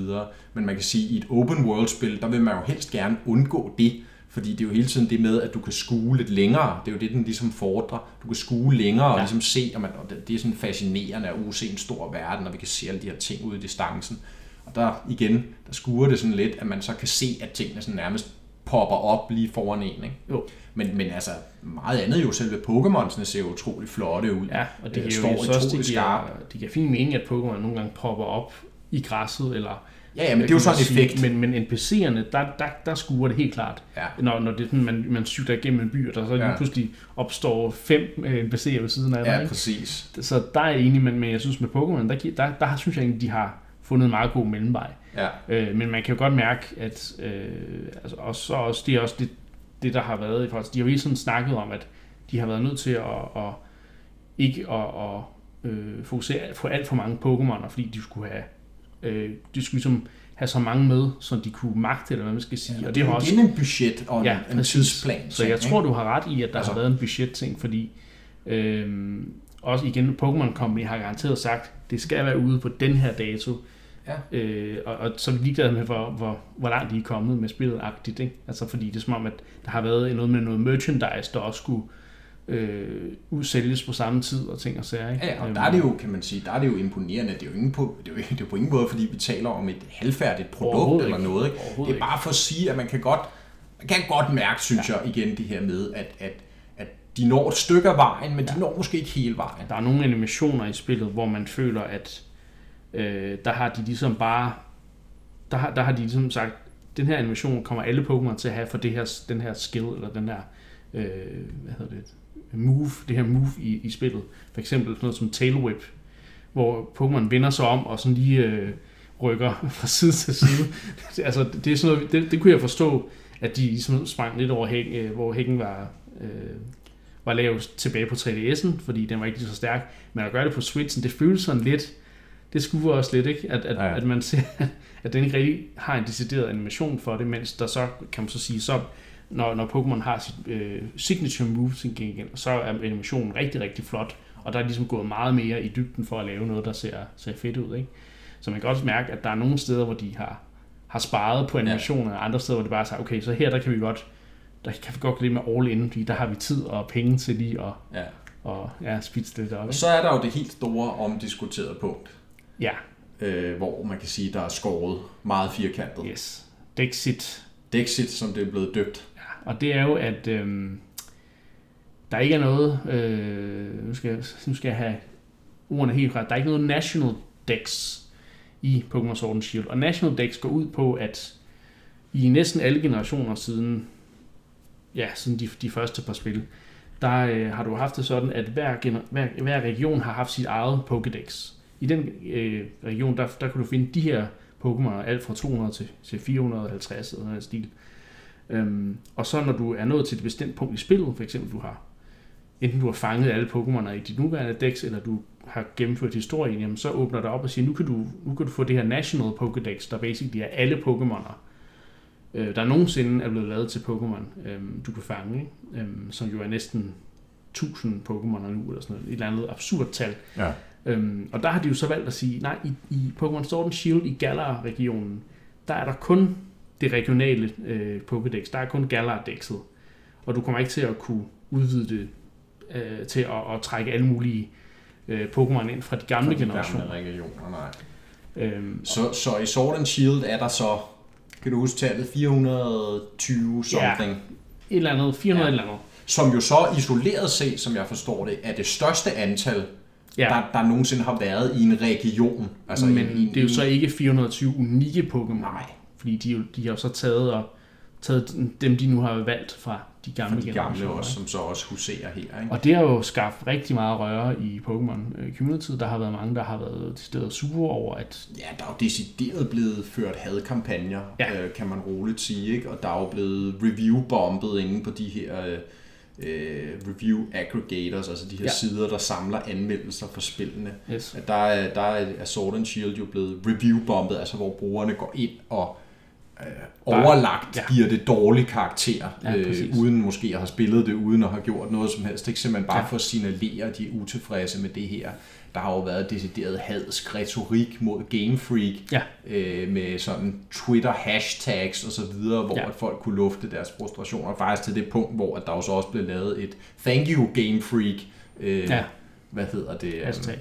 Men man kan sige, at i et open world spil, der vil man jo helst gerne undgå det, fordi det er jo hele tiden det med, at du kan skue lidt længere. Det er jo det, den ligesom fordrer. Du kan skue længere og ja. ligesom se, og, man, og det er sådan fascinerende at se en stor verden, og vi kan se alle de her ting ude i distancen. Og der igen, der skuer det sådan lidt, at man så kan se, at tingene sådan nærmest popper op lige foran en. Ikke? Jo. Men, men altså, meget andet jo, selve Pokémonsene ser utrolig flotte ud. Ja, og det, øh, giver jo også, det giver, det giver fin mening, at Pokémon nogle gange popper op i græsset, eller Ja, ja, men det er jo sådan en effekt. Men, men NPC'erne, der, der, der skuer det helt klart. Ja. Når, når det, man, man cykler igennem en by, og der så ja. pludselig opstår fem øh, NPC'er ved siden af Ja, ikke? præcis. Så der er jeg enig, men, men jeg synes med Pokémon, der, der, der synes jeg egentlig, de har fundet en meget god mellemvej. Ja. Øh, men man kan jo godt mærke, at øh, altså, og så også, det er også det, det, der har været i forhold til, de har jo sådan snakket om, at de har været nødt til at, at ikke at, at øh, fokusere på alt for mange Pokémoner, fordi de skulle have øh, de skulle ligesom have så mange med, som de kunne magte, eller hvad man skal sige. Ja, og det er også en budget og ja, en, en tidsplan. Så jeg tror, du har ret i, at der altså. har været en budgetting, fordi øh, også igen, Pokémon Company har garanteret sagt, det skal være ude på den her dato. Ja. Øh, og, og så er vi ligeglade med, hvor, hvor, hvor langt de er kommet med spillet agtigt. Ikke? Altså fordi det er som om, at der har været noget med noget merchandise, der også skulle øh, udsælges på samme tid og ting og sager. Ikke? Ja, og der er det jo, kan man sige, der er det jo imponerende. Det er jo, ingen på, det er jo, det er på ingen måde, fordi vi taler om et halvfærdigt produkt eller noget. Ikke? Det er bare for at sige, at man kan godt, man kan godt mærke, synes ja. jeg, igen det her med, at, at de når et stykke af vejen, men ja. de når måske ikke hele vejen. Der er nogle animationer i spillet, hvor man føler, at øh, der har de ligesom bare, der har, der har de ligesom sagt, den her animation kommer alle Pokémon til at have for det her, den her skill, eller den her, øh, hvad hedder det, move, det her move i, i spillet. For eksempel sådan noget som Tail Whip, hvor Pokémon vender sig om og sådan lige øh, rykker fra side til side. altså, det, er sådan noget, det, det kunne jeg forstå, at de ligesom sprang lidt over hæk, øh, hvor hækken var, øh, var lavet tilbage på 3DS'en, fordi den var ikke lige så stærk. Men at gøre det på Switchen, det føles sådan lidt, det skuer også lidt, ikke? At, at, ja, at man ser, at den ikke rigtig har en decideret animation for det, mens der så, kan man så sige, så når, når Pokémon har sit øh, signature move igen, så er animationen rigtig, rigtig flot, og der er ligesom gået meget mere i dybden for at lave noget, der ser, ser fedt ud, ikke? Så man kan også mærke, at der er nogle steder, hvor de har, har sparet på animationer, ja. og andre steder, hvor det bare er okay, så her der kan vi godt, der kan vi godt lidt med all in, fordi der har vi tid og penge til lige at ja. og, ja, spidse det op. Og så er der jo det helt store omdiskuterede punkt. Ja. Øh, hvor man kan sige, der er skåret meget firkantet. Yes. Dexit. Dexit, som det er blevet døbt. Ja, og det er jo, at øh, der ikke er noget, øh, nu, skal, nu skal jeg have ordene helt ret, der er ikke noget National Dex i Pokémon Sword and Shield. Og National Dex går ud på, at i næsten alle generationer siden, ja, siden de, de første par spil, der øh, har du haft det sådan, at hver, gener, hver, hver region har haft sit eget Pokédex. I den øh, region, der, der kan du finde de her Pokémon, alt fra 200 til, til 450 eller noget stil. Øhm, og så når du er nået til et bestemt punkt i spillet, for eksempel du har enten du har fanget alle Pokémoner i dit nuværende dex, eller du har gennemført historien, jamen så åbner det op og siger, nu kan du, nu kan du få det her National Pokédex, der basically er alle Pokémoner, øh, der nogensinde er blevet lavet til Pokémon, øh, du kan fange. Øh, som jo er næsten 1000 Pokémoner nu, eller sådan noget, et eller andet absurd tal. Ja. Øhm, og der har de jo så valgt at sige, nej, i, i Pokémon Sword and Shield i Galar-regionen, der er der kun det regionale øh, Pokédex, der er kun Galar-dexet, og du kommer ikke til at kunne udvide det øh, til at, at trække alle mulige øh, Pokémon ind fra de gamle Fra de generationer. Gamle regioner, nej. Øhm, Så, så i Sword and Shield er der så, kan du huske tallet, 420 something, et eller andet, 400 Ja. ja. eller andet. som jo så isoleret set, som jeg forstår det, er det største antal, Ja, der, der nogensinde har været i en region. Altså men i, det er jo så ikke 420 unikke Pokémon. Nej. Fordi de, jo- de har jo så taget, og, taget dem, de nu har valgt fra de gamle fra de gamle også, som så også huserer her. Ikke? Og det har jo skabt rigtig meget røre i Pokémon øh, Community. Der har været mange, der har været til stedet sure over, at Ja, der er jo decideret blevet ført hadkampagner, Ja. øh, kan man roligt sige. Ikke? Og der er jo blevet review-bombet inde på de her øh, review aggregators, altså de her Ja. sider, der samler anmeldelser for spillene. yes, At der er, der er Sword and Shield jo blevet review-bombet, altså hvor brugerne går ind og øh, overlagt ja. giver det dårlig karakter, Ja, øh, uden måske at have spillet det, uden at have gjort noget som helst. Ikke simpelthen bare ja. for at signalere, at de er utilfredse med det her. Der har jo været decideret hadsk retorik mod Game Freak, Ja. øh, med sådan Twitter hashtags og så videre, hvor Ja. at folk kunne lufte deres frustrationer. Faktisk til det punkt, hvor at der jo så også blev lavet et thank you Game Freak, øh, Ja. hvad hedder det? øhm, hashtag.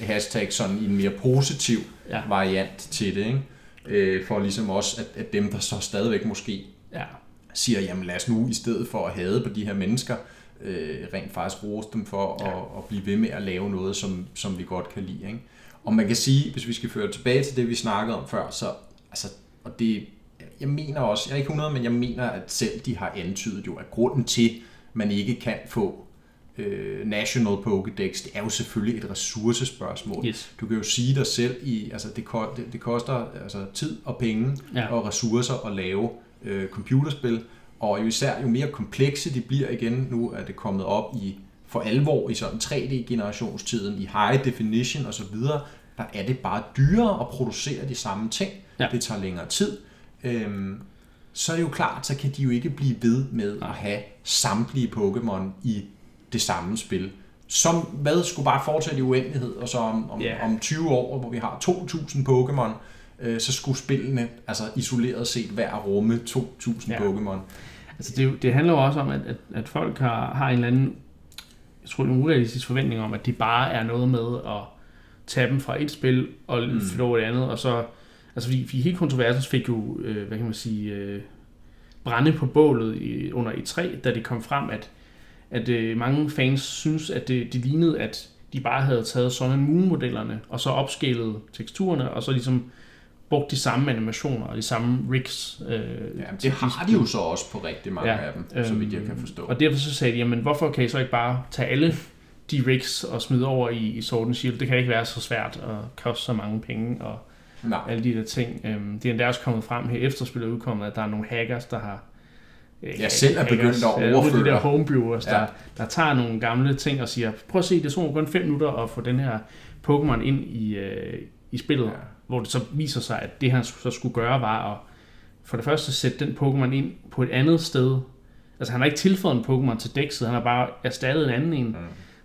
hashtag sådan i en mere positiv ja. variant til det, ikke? Øh, for ligesom også, at, at dem, der så stadigvæk måske Ja, siger, jamen lad os nu i stedet for at hade på de her mennesker, øh, rent faktisk rose dem for Ja. ja. at, at blive ved med at lave noget, som, som vi godt kan lide. Ikke? Og man kan sige, hvis vi skal føre tilbage til det, vi snakkede om før, så altså, og det, jeg mener også, jeg er ikke 100, men jeg mener, at selv de har antydet jo, at grunden til, man ikke kan få øh, National Pokédex, det er jo selvfølgelig et ressourcespørgsmål. yes. Du kan jo sige dig selv, i, altså det, det, det koster altså tid og penge Ja. og ressourcer at lave øh, computerspil, og jo især jo mere komplekse de bliver igen, nu er det kommet op i for alvor i sådan 3D-generationstiden, i high definition osv., der er det bare dyrere at producere de samme ting. Ja. Det tager længere tid. Øhm, så er det jo klart, så kan de jo ikke blive ved med at have samtlige Pokémon i det samme spil. Som hvad skulle bare fortsætte i uendelighed, og så om, om, yeah. om 20 år, hvor vi har 2.000 Pokémon, øh, så skulle spillene altså isoleret set hver rumme 2.000 Ja. ja. Pokémon. Altså det, det handler jo også om, at, at, at folk har, har en eller anden, jeg tror, en urealistisk forventning om, at det bare er noget med at tage dem fra et spil og mm. flytte over det andet, og så, altså fordi, fordi hele kontroversen fik jo, øh, hvad kan man sige, øh, brænde på bålet i, under E3, da det kom frem, at, at øh, mange fans synes, at det, det lignede, at de bare havde taget Sun and Moon-modellerne, og så opscalet teksturerne, og så ligesom brugt de samme animationer og de samme rigs. Øh, Ja, det har de jo så også på rigtig mange Ja, af dem, så vidt jeg kan forstå. Og derfor så sagde de, jamen hvorfor kan I så ikke bare tage alle de rigs og smide over i, i Sword and Shield? Det kan ikke være så svært og koste så mange penge og Nej, alle de der ting. Øhm, det er endda også kommet frem her efter spillet udkommet, at der er nogle hackers, der har øh, Ja, selv er begyndt at af overføre. de der homebrewers, der, Ja. der tager nogle gamle ting og siger, prøv at se, det tog kun 5 minutter at få den her Pokémon ind i, øh, i spillet, Ja. Hvor det så viser sig, at det han så skulle gøre var at for det første sætte den Pokémon ind på et andet sted. Altså han har ikke tilføjet en Pokémon til dækset, han har bare erstattet en anden en, Mm.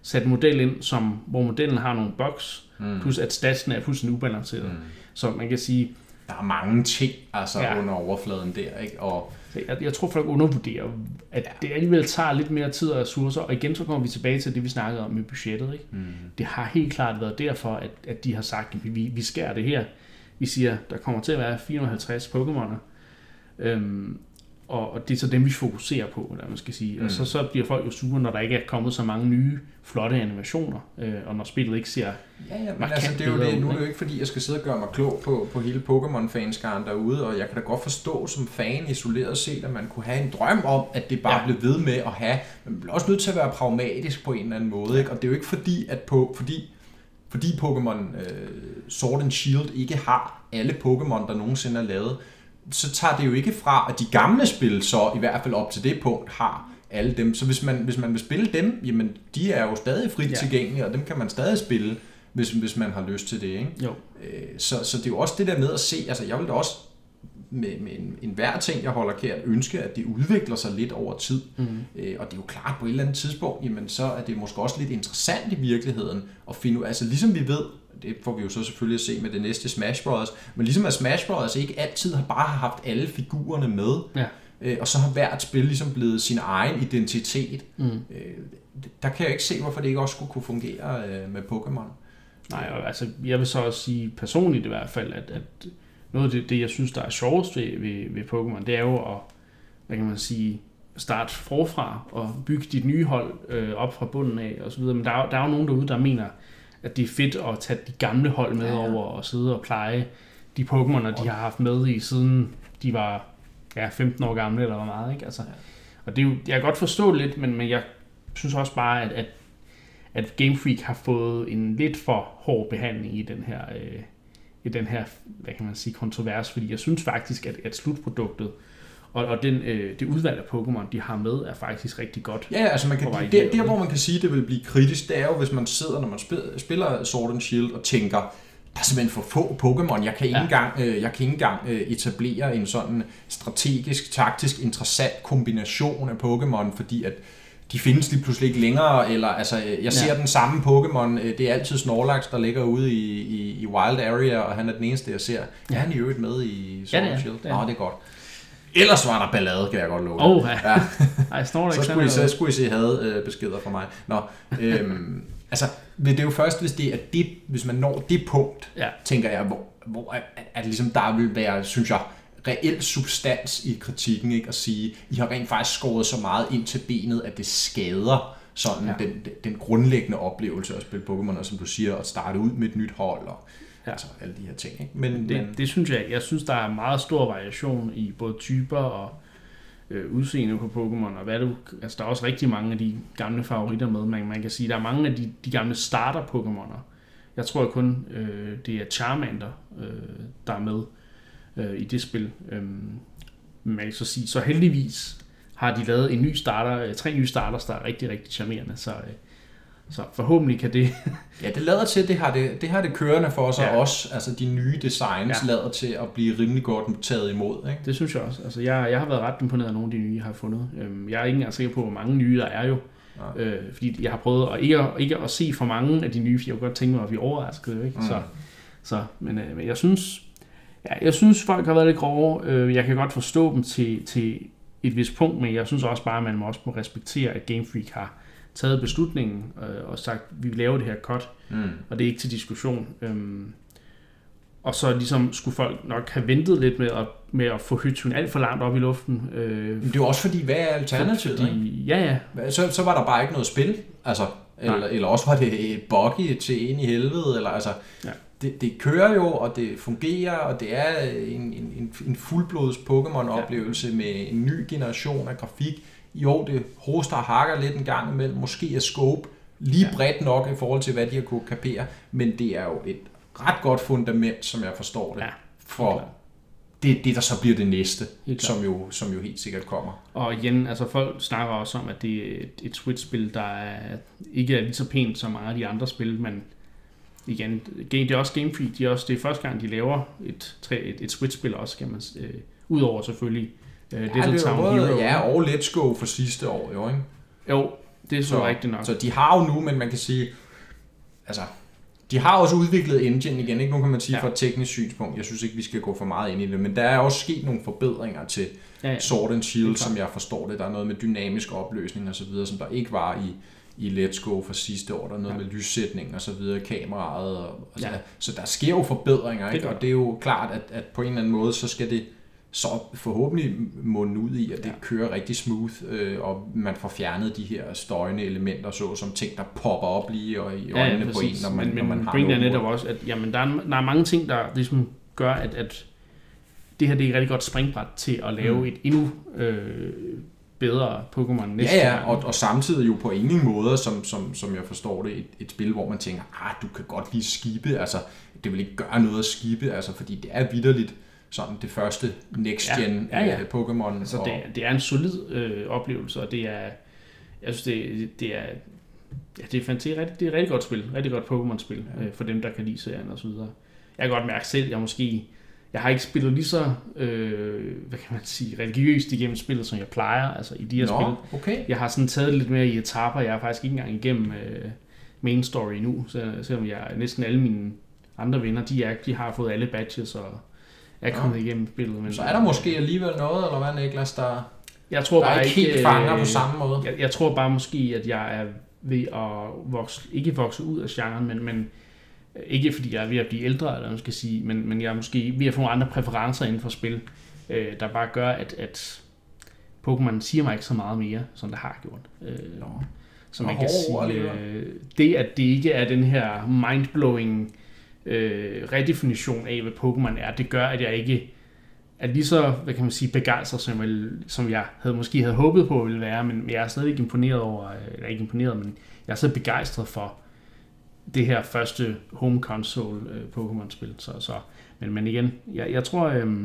sat en model ind, som, hvor modellen har nogle bugs, Mm. plus at statsene er fuldstændig ubalanceret. Mm. Så man kan sige, Der er mange ting altså, ja. under overfladen der, ikke? Og jeg, jeg tror folk undervurderer, at Ja. det alligevel tager lidt mere tid og ressourcer, og igen så kommer vi tilbage til det, vi snakkede om med budgettet. Ikke? mm. Det har helt klart været derfor, at, at de har sagt, at vi, vi skærer det her. Vi siger, der kommer til at være 450 Pokémoner. Øhm, og, og det er så dem, vi fokuserer på, eller man skal sige. Mm. Og så, så bliver folk jo sure, når der ikke er kommet så mange nye, flotte animationer, øh, og når spillet ikke ser Ja, ja, men altså, det er jo det, nu er det jo ikke fordi, jeg skal sidde og gøre mig klog på, på hele Pokémon-fanskaren derude, og jeg kan da godt forstå som fan isoleret set, at man kunne have en drøm om, at det bare ja. blev ved med at have, men man bliver også nødt til at være pragmatisk på en eller anden måde, ikke? og det er jo ikke fordi, at på, fordi fordi Pokémon øh, Sword and Shield ikke har alle Pokémon, der nogensinde er lavet, så tager det jo ikke fra, at de gamle spil så i hvert fald op til det punkt har alle dem. Så hvis man, hvis man vil spille dem, jamen de er jo stadig frit ja. tilgængelige, og dem kan man stadig spille, hvis, hvis man har lyst til det. Ikke? Jo. Øh, så, så det er jo også det der med at se, altså jeg vil da også med, med en, en hver ting, jeg holder kært, ønske, at det udvikler sig lidt over tid. Mm. Øh, og det er jo klart, på et eller andet tidspunkt, jamen så er det måske også lidt interessant i virkeligheden at finde ud altså ligesom vi ved, det får vi jo så selvfølgelig at se med det næste Smash Bros. Men ligesom at Smash Bros. ikke altid har bare haft alle figurerne med, ja. øh, og så har hvert spil ligesom blevet sin egen identitet. Mm. Øh, der kan jeg ikke se, hvorfor det ikke også skulle kunne fungere øh, med Pokémon. Nej, og altså, jeg vil så også sige personligt i hvert fald, at, at noget af det, det, jeg synes, der er sjovest ved, ved, ved Pokémon, det er jo at, hvad kan man sige, starte forfra og bygge dit nye hold øh, op fra bunden af og så videre. Men der er, der er jo nogen derude, der mener, at det er fedt at tage de gamle hold med ja, ja. over og sidde og pleje de Pokémoner, de har haft med i siden de var ja, 15 år gamle eller hvor meget. Ikke? Altså. Og det er jo, jeg kan godt forstå lidt, men, men jeg synes også bare, at, at, at Game Freak har fået en lidt for hård behandling i den her, øh, i den her hvad kan man sige, kontrovers, fordi jeg synes faktisk, at, at slutproduktet og, og den, øh, det udvalg af Pokémon, de har med, er faktisk rigtig godt. Ja, altså man kan, der, der, hvor man kan sige, at det vil blive kritisk, det er jo, hvis man sidder, når man spiller, Sword and Shield, og tænker, der er simpelthen for få Pokémon. Jeg kan ikke ja. engang, øh, jeg kan ikke engang øh, etablere en sådan strategisk, taktisk interessant kombination af Pokémon, fordi at de findes lige pludselig ikke længere, eller altså, jeg ser ja. den samme Pokémon, øh, det er altid Snorlax, der ligger ude i, i, i Wild Area, og han er den eneste, jeg ser. Ja. Er han i øvrigt med i Sword ja, and Shield? Nå, det er godt. Ellers var der ballade, kan jeg godt love. Oh, ja. ja. Ej, Snorlax, så, skulle I, så skulle I se havde øh, beskeder fra mig. Nå, øhm, altså, det er jo først, hvis, det er det, hvis man når det punkt, ja. tænker jeg, hvor, hvor at, at ligesom der vil være, synes jeg, reel substans i kritikken, ikke? at sige, I har rent faktisk skåret så meget ind til benet, at det skader sådan ja. den, den grundlæggende oplevelse at spille Pokémon, og som du siger, at starte ud med et nyt hold, og ja. altså alle de her ting. Ikke? Men, det, men... det synes jeg, jeg synes, der er meget stor variation i både typer og øh, udseende på Pokémon, og hvad du, altså der er også rigtig mange af de gamle favoritter med, man, man kan sige, der er mange af de, de gamle starter Pokémoner. Jeg tror kun, øh, det er Charmander, øh, der er med øh, i det spil. Øh, man kan så sige, så heldigvis har de lavet en ny starter, øh, tre nye starters, der er rigtig, rigtig charmerende, så, øh, så forhåbentlig kan det... ja, det lader til, det har det, det har det kørende for sig ja. også. Altså de nye designs ja. lader til at blive rimelig godt taget imod. Ikke? Det synes jeg også. Altså, jeg, jeg har været ret imponeret af nogle af de nye, jeg har fundet. Øhm, jeg er ikke engang sikker på, hvor mange nye der er jo. Ja. Øh, fordi jeg har prøvet at ikke, ikke at se for mange af de nye, for jeg kunne godt tænke mig at blive overrasket. Ikke? Mm. Så, så, men, øh, men jeg synes, ja, jeg synes, folk har været lidt grove. Øh, jeg kan godt forstå dem til, til et vist punkt, men jeg synes også bare, at man må også må respektere, at Game Freak har taget beslutningen øh, og sagt, vi laver det her cut, mm. og det er ikke til diskussion. Øhm, og så ligesom skulle folk nok have ventet lidt med at, med at få hytten alt for langt op i luften. Øh, Men det er jo også fordi, hvad er alternativet? Fordi, ja, ja. Så, så var der bare ikke noget spil, altså, eller, eller også var det et buggy til en i helvede, eller altså, ja. det, det kører jo, og det fungerer, og det er en, en, en fuldblods Pokémon-oplevelse ja. med en ny generation af grafik, jo, det hoster og hakker lidt en gang imellem. Måske er scope lige ja. bredt nok i forhold til, hvad de har kunne kapere. Men det er jo et ret godt fundament, som jeg forstår det, ja, for det, det, der så bliver det næste, som jo, som jo helt sikkert kommer. Og igen, altså folk snakker også om, at det er et, et Switch-spil, der er, ikke er lige så pænt som mange af de andre spil, men igen, det er også Game Freak, de er også, det er første gang, de laver et, et, et Switch-spil også, kan man, øh, udover selvfølgelig Øh, ja, det er både, Hero. Ja, og Let's Go for sidste år, jo, ikke? Jo, det er så, så rigtigt nok. Så de har jo nu, men man kan sige, altså, de har også udviklet engine igen, ikke? Nu kan man sige ja. fra et teknisk synspunkt, jeg synes ikke, vi skal gå for meget ind i det, men der er også sket nogle forbedringer til ja, ja. Sword and Shield, som jeg forstår det. Der er noget med dynamisk opløsning og så videre, som der ikke var i, i Let's Go for sidste år. Der er noget ja. med lyssætning og så videre, kameraet. Og, og ja. så, så der sker jo forbedringer, ikke? Det og det er jo klart, at, at på en eller anden måde, så skal det så forhåbentlig munde ud i, at det ja. kører rigtig smooth, øh, og man får fjernet de her støjende elementer, så som ting, der popper op lige og i øjnene ja, på en, når man, men, når man har noget. netop også, at jamen, der, er, der er mange ting, der ligesom gør, at, at det her det er et rigtig godt springbræt til at lave mm. et endnu øh, bedre Pokémon næste Ja, ja, og, og samtidig jo på ingen måde, som, som, som jeg forstår det, et, et spil, hvor man tænker, ah, du kan godt lige skibe, altså det vil ikke gøre noget at skibe, altså fordi det er vidderligt sådan det første next-gen ja, ja, ja. Øh, Pokémon. Altså, og... det, det er en solid øh, oplevelse, og det er, jeg synes, det, det er, ja, det er, fantastisk, det er, det er et rigtig godt spil, rigtig godt Pokémon-spil, ja. øh, for dem, der kan lide serien og så videre. Jeg kan godt mærke selv, jeg måske jeg har ikke spillet lige så, øh, hvad kan man sige, religiøst igennem spillet, som jeg plejer, altså i de her Nå, spil. Okay. Jeg har sådan taget lidt mere i etaper, jeg er faktisk ikke engang igennem øh, main story nu, så, selvom jeg næsten alle mine andre venner, de, er, de har fået alle badges og er kommet ja. igennem spillet. Men, så er der måske alligevel noget, eller hvad Niklas, der, jeg tror der bare ikke helt fanger øh, på samme måde? Jeg, jeg tror bare måske, at jeg er ved at vokse, ikke vokse ud af genren, men, men ikke fordi jeg er ved at blive ældre, eller man skal sige, men, men jeg er måske ved at få nogle andre præferencer inden for spil, øh, der bare gør, at, at Pokémon siger mig ikke så meget mere, som det har gjort. Øh, Nå. Så man kan sige, øh, det at det ikke er den her mindblowing øh, redefinition af, hvad Pokémon er, det gør, at jeg ikke er lige så, hvad kan man sige, begejstret, som jeg, som jeg havde, måske havde håbet på, ville være, men jeg er stadig imponeret over, øh, eller ikke imponeret, men jeg er så begejstret for, det her første home console øh, Pokémon-spil. Så, så, men, men igen, jeg, jeg tror... Øh,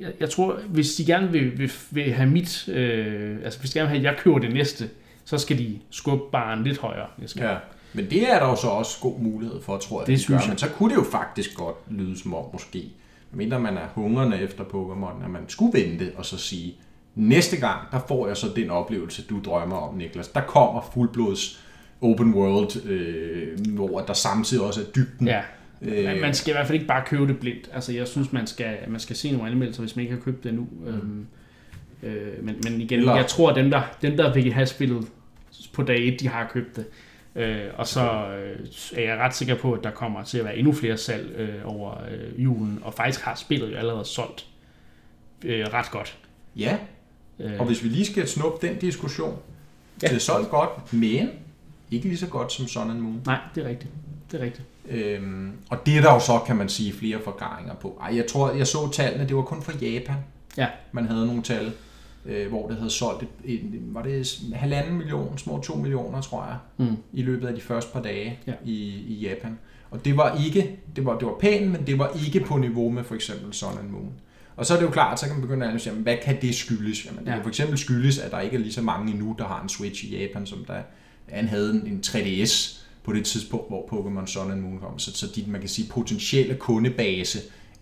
jeg, jeg tror, hvis de gerne vil, vil, vil have mit... Øh, altså, hvis de gerne vil have, at jeg køber det næste, så skal de skubbe barn lidt højere. Jeg skal. Ja, men det er der jo så også god mulighed for, tror jeg, det de synes gør. Jeg. Men så kunne det jo faktisk godt lyde som om, måske, mindre man er hungrende efter Pokémon, at man skulle vente og så sige, næste gang, der får jeg så den oplevelse, du drømmer om, Niklas. Der kommer fuldblods open world, øh, hvor der samtidig også er dybden. Ja. Øh, man skal i hvert fald ikke bare købe det blindt. Altså, jeg synes, man skal, man skal se nogle anmeldelser, hvis man ikke har købt det endnu. Mm. Øhm, øh, men, men igen, Eller... jeg tror, at dem der, dem, der vil have spillet på dag 1, de har købt det. Øh, og så øh, er jeg ret sikker på, at der kommer til at være endnu flere salg øh, over øh, julen, og faktisk har spillet jo allerede solgt øh, ret godt. Ja, øh, og hvis vi lige skal snuppe den diskussion, ja. det er solgt godt, men ikke lige så godt som Sun and Moon. Nej, det er rigtigt. Det er rigtigt. Øhm, og det er der jo så, kan man sige, flere forklaringer på. Ej, jeg tror, jeg så tallene, det var kun for Japan. Ja. Man havde nogle tal, øh, hvor det havde solgt, et, et, var det halvanden million, små to millioner, tror jeg, mm. i løbet af de første par dage ja. i, i Japan. Og det var ikke, det var, det var pænt, men det var ikke på niveau med for eksempel Sun and Moon. Og så er det jo klart, så kan man begynde at analysere, hvad kan det skyldes? Jamen, det ja. kan for eksempel skyldes, at der ikke er lige så mange endnu, der har en Switch i Japan, som der han havde en 3DS på det tidspunkt, hvor Pokémon Sun and Moon kom. Så, så de, man kan sige, potentielle kundebase